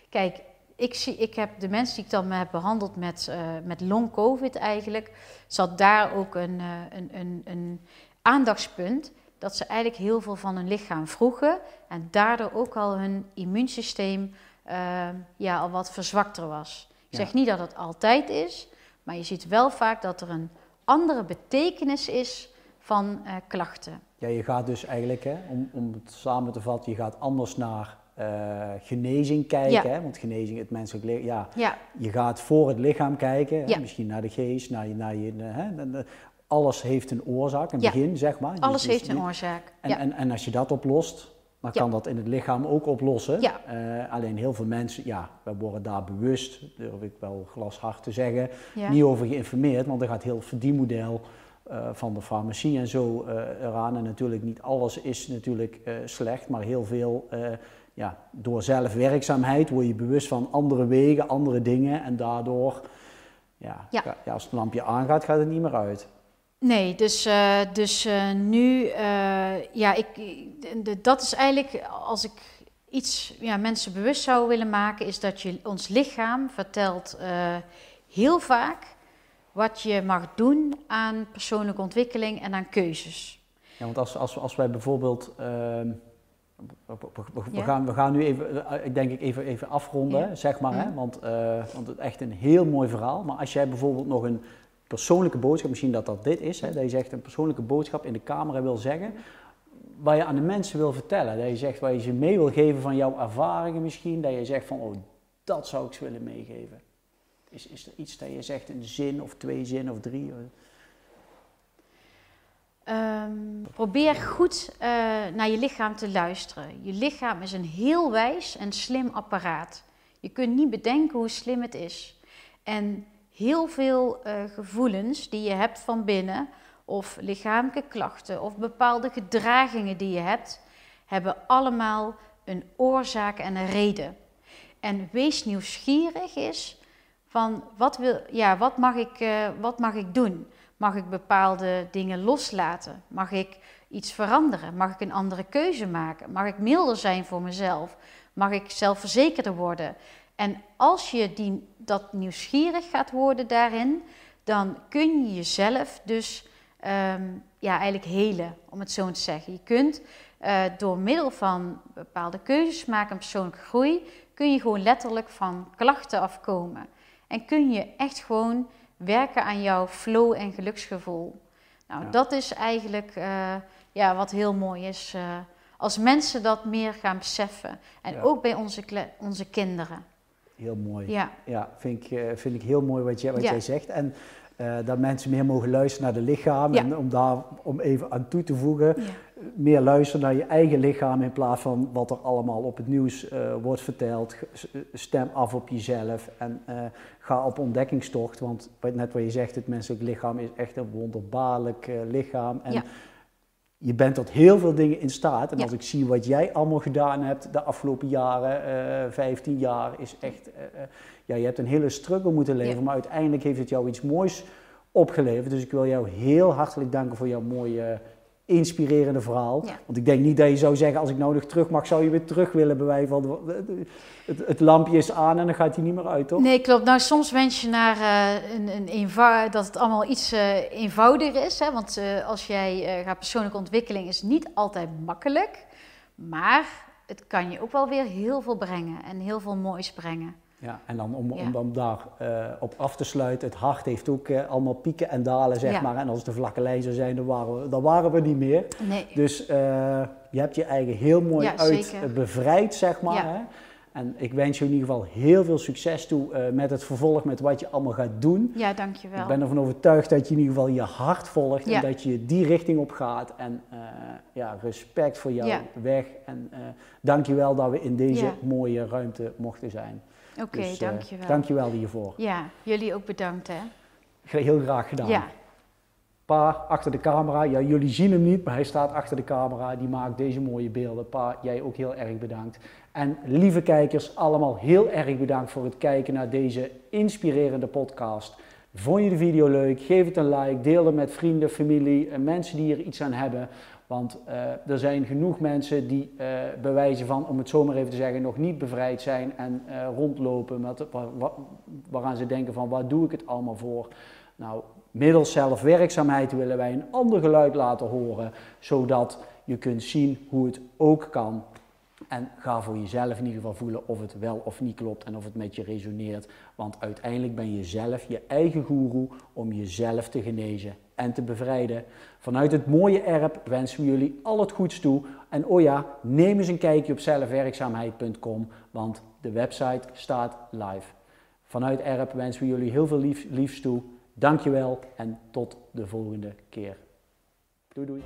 Kijk, ik, zie, ik heb de mensen die ik dan heb behandeld met, uh, met long-covid eigenlijk, zat daar ook een, een, een, een aandachtspunt dat ze eigenlijk heel veel van hun lichaam vroegen en daardoor ook al hun immuunsysteem uh, ja, al wat verzwakter was. Ik zeg niet dat het altijd is, maar je ziet wel vaak dat er een andere betekenis is van uh, klachten. Ja, je gaat dus eigenlijk, hè, om, om het samen te vatten, je gaat anders naar uh, genezing kijken. Hè? Want genezing, het menselijk lichaam, ja, ja, je gaat voor het lichaam kijken. Hè? Misschien naar de geest, naar je, naar je, hè? alles heeft een oorzaak, een begin, zeg maar. Alles dus, heeft een oorzaak. En, en, en, als je dat oplost, dan kan dat in het lichaam ook oplossen. Uh, alleen heel veel mensen, ja, we worden daar bewust, durf ik wel glashard te zeggen, niet over geïnformeerd, want er gaat heel verdienmodel uh, van de farmacie en zo uh, eraan. En natuurlijk niet alles is natuurlijk slecht, maar heel veel ja, door zelfwerkzaamheid word je bewust van andere wegen, andere dingen en daardoor, ja, ja. als het lampje aangaat, gaat het niet meer uit. Nee, dus, uh, dus uh, nu, uh, ja, ik, de, dat is eigenlijk, als ik iets ja, mensen bewust zou willen maken, is dat je ons lichaam vertelt heel vaak wat je mag doen aan persoonlijke ontwikkeling en aan keuzes. Ja, want als, als, als wij bijvoorbeeld ehm, we, gaan, we gaan nu even, eh, ik denk ik even, even afronden, zeg maar. Hè? Want, want het is echt een heel mooi verhaal. Maar als jij bijvoorbeeld nog een persoonlijke boodschap, misschien dat dat dit is, hè, dat je zegt een persoonlijke boodschap in de camera wil zeggen, waar je aan de mensen wil vertellen. Dat je zegt waar je ze mee wil geven van jouw ervaringen misschien. Dat je zegt van, oh, dat zou ik ze willen meegeven. Is, is er iets dat je zegt, een zin of twee zinnen of drie? Um, probeer goed uh, naar je lichaam te luisteren. Je lichaam is een heel wijs en slim apparaat. Je kunt niet bedenken hoe slim het is. En heel veel uh, gevoelens die je hebt van binnen, of lichamelijke klachten, of bepaalde gedragingen die je hebt, hebben allemaal een oorzaak en een reden. En wees nieuwsgierig is van wat, wil, ja, wat, mag, ik, uh, wat mag ik doen? Mag ik bepaalde dingen loslaten? Mag ik iets veranderen? Mag ik een andere keuze maken? Mag ik milder zijn voor mezelf? Mag ik zelfverzekerder worden? En als je die, dat nieuwsgierig gaat worden daarin, dan kun je jezelf dus um, ja, eigenlijk helen, om het zo te zeggen. Je kunt uh, door middel van bepaalde keuzes maken en persoonlijke groei, kun je gewoon letterlijk van klachten afkomen. En kun je echt gewoon werken aan jouw flow en geluksgevoel. Nou, dat is eigenlijk uh, ja, wat heel mooi is. Uh, als mensen dat meer gaan beseffen. En ook bij onze, onze kinderen. Heel mooi. Ja, ja vind, ik, uh, vind ik heel mooi wat, jij, wat jij zegt. En dat mensen meer mogen luisteren naar de lichaam. En om daar om even aan toe te voegen meer luisteren naar je eigen lichaam in plaats van wat er allemaal op het nieuws uh, wordt verteld. Stem af op jezelf en uh, ga op ontdekkingstocht. Want net wat je zegt, het menselijk lichaam is echt een wonderbaarlijk lichaam. En je bent tot heel veel dingen in staat. En als ik zie wat jij allemaal gedaan hebt de afgelopen jaren, 15 jaar, is echt. ja, je hebt een hele struggle moeten leveren, maar uiteindelijk heeft het jou iets moois opgeleverd. Dus ik wil jou heel hartelijk danken voor jouw mooie inspirerende verhaal. Want ik denk niet dat je zou zeggen, als ik nou nog terug mag, zou je weer terug willen bij van het, het, lampje is aan en dan gaat hij niet meer uit, toch? Nee, klopt. Nou, soms wens je naar uh, een, een dat het allemaal iets uh, eenvoudiger is. Hè? Want uh, als jij gaat persoonlijke ontwikkeling is niet altijd makkelijk. Maar het kan je ook wel weer heel veel brengen en heel veel moois brengen. Ja, en dan om, om dan daar uh, op af te sluiten, het hart heeft ook uh, allemaal pieken en dalen, zeg maar. En als het een vlakke lijn zou zijn, dan waren we, dan waren we niet meer. Nee. Dus uh, je hebt je eigen heel mooi ja, uit bevrijd, zeg maar. Hè? En ik wens je in ieder geval heel veel succes toe met het vervolg, met wat je allemaal gaat doen. Ja, dankjewel. Ik ben ervan overtuigd dat je in ieder geval je hart volgt en dat je die richting op gaat. En ja, respect voor jouw weg. En dankjewel dat we in deze mooie ruimte mochten zijn. Oké, okay, dus, uh, dankjewel. Dankjewel hiervoor. Ja, jullie ook bedankt hè. Heel graag gedaan. Ja. Pa, achter de camera, ja, jullie zien hem niet, maar hij staat achter de camera. Die maakt deze mooie beelden. Pa, jij ook heel erg bedankt. En lieve kijkers, allemaal heel erg bedankt voor het kijken naar deze inspirerende podcast. Vond je de video leuk? Geef het een like, deel het met vrienden, familie en mensen die er iets aan hebben. Want uh, er zijn genoeg mensen die uh, bewijzen van, om het zomaar even te zeggen, nog niet bevrijd zijn en uh, rondlopen met, waaraan ze denken van, waar doe ik het allemaal voor? Nou, middels zelfwerkzaamheid willen wij een ander geluid laten horen, zodat je kunt zien hoe het ook kan. En ga voor jezelf in ieder geval voelen of het wel of niet klopt en of het met je resoneert. Want uiteindelijk ben je zelf je eigen goeroe om jezelf te genezen en te bevrijden. Vanuit het mooie erp wensen we jullie al het goeds toe. En oh ja, neem eens een kijkje op zelfwerkzaamheid.com, want de website staat live. Vanuit erp wensen we jullie heel veel lief, liefs toe. Dankjewel en tot de volgende keer. Doei doei.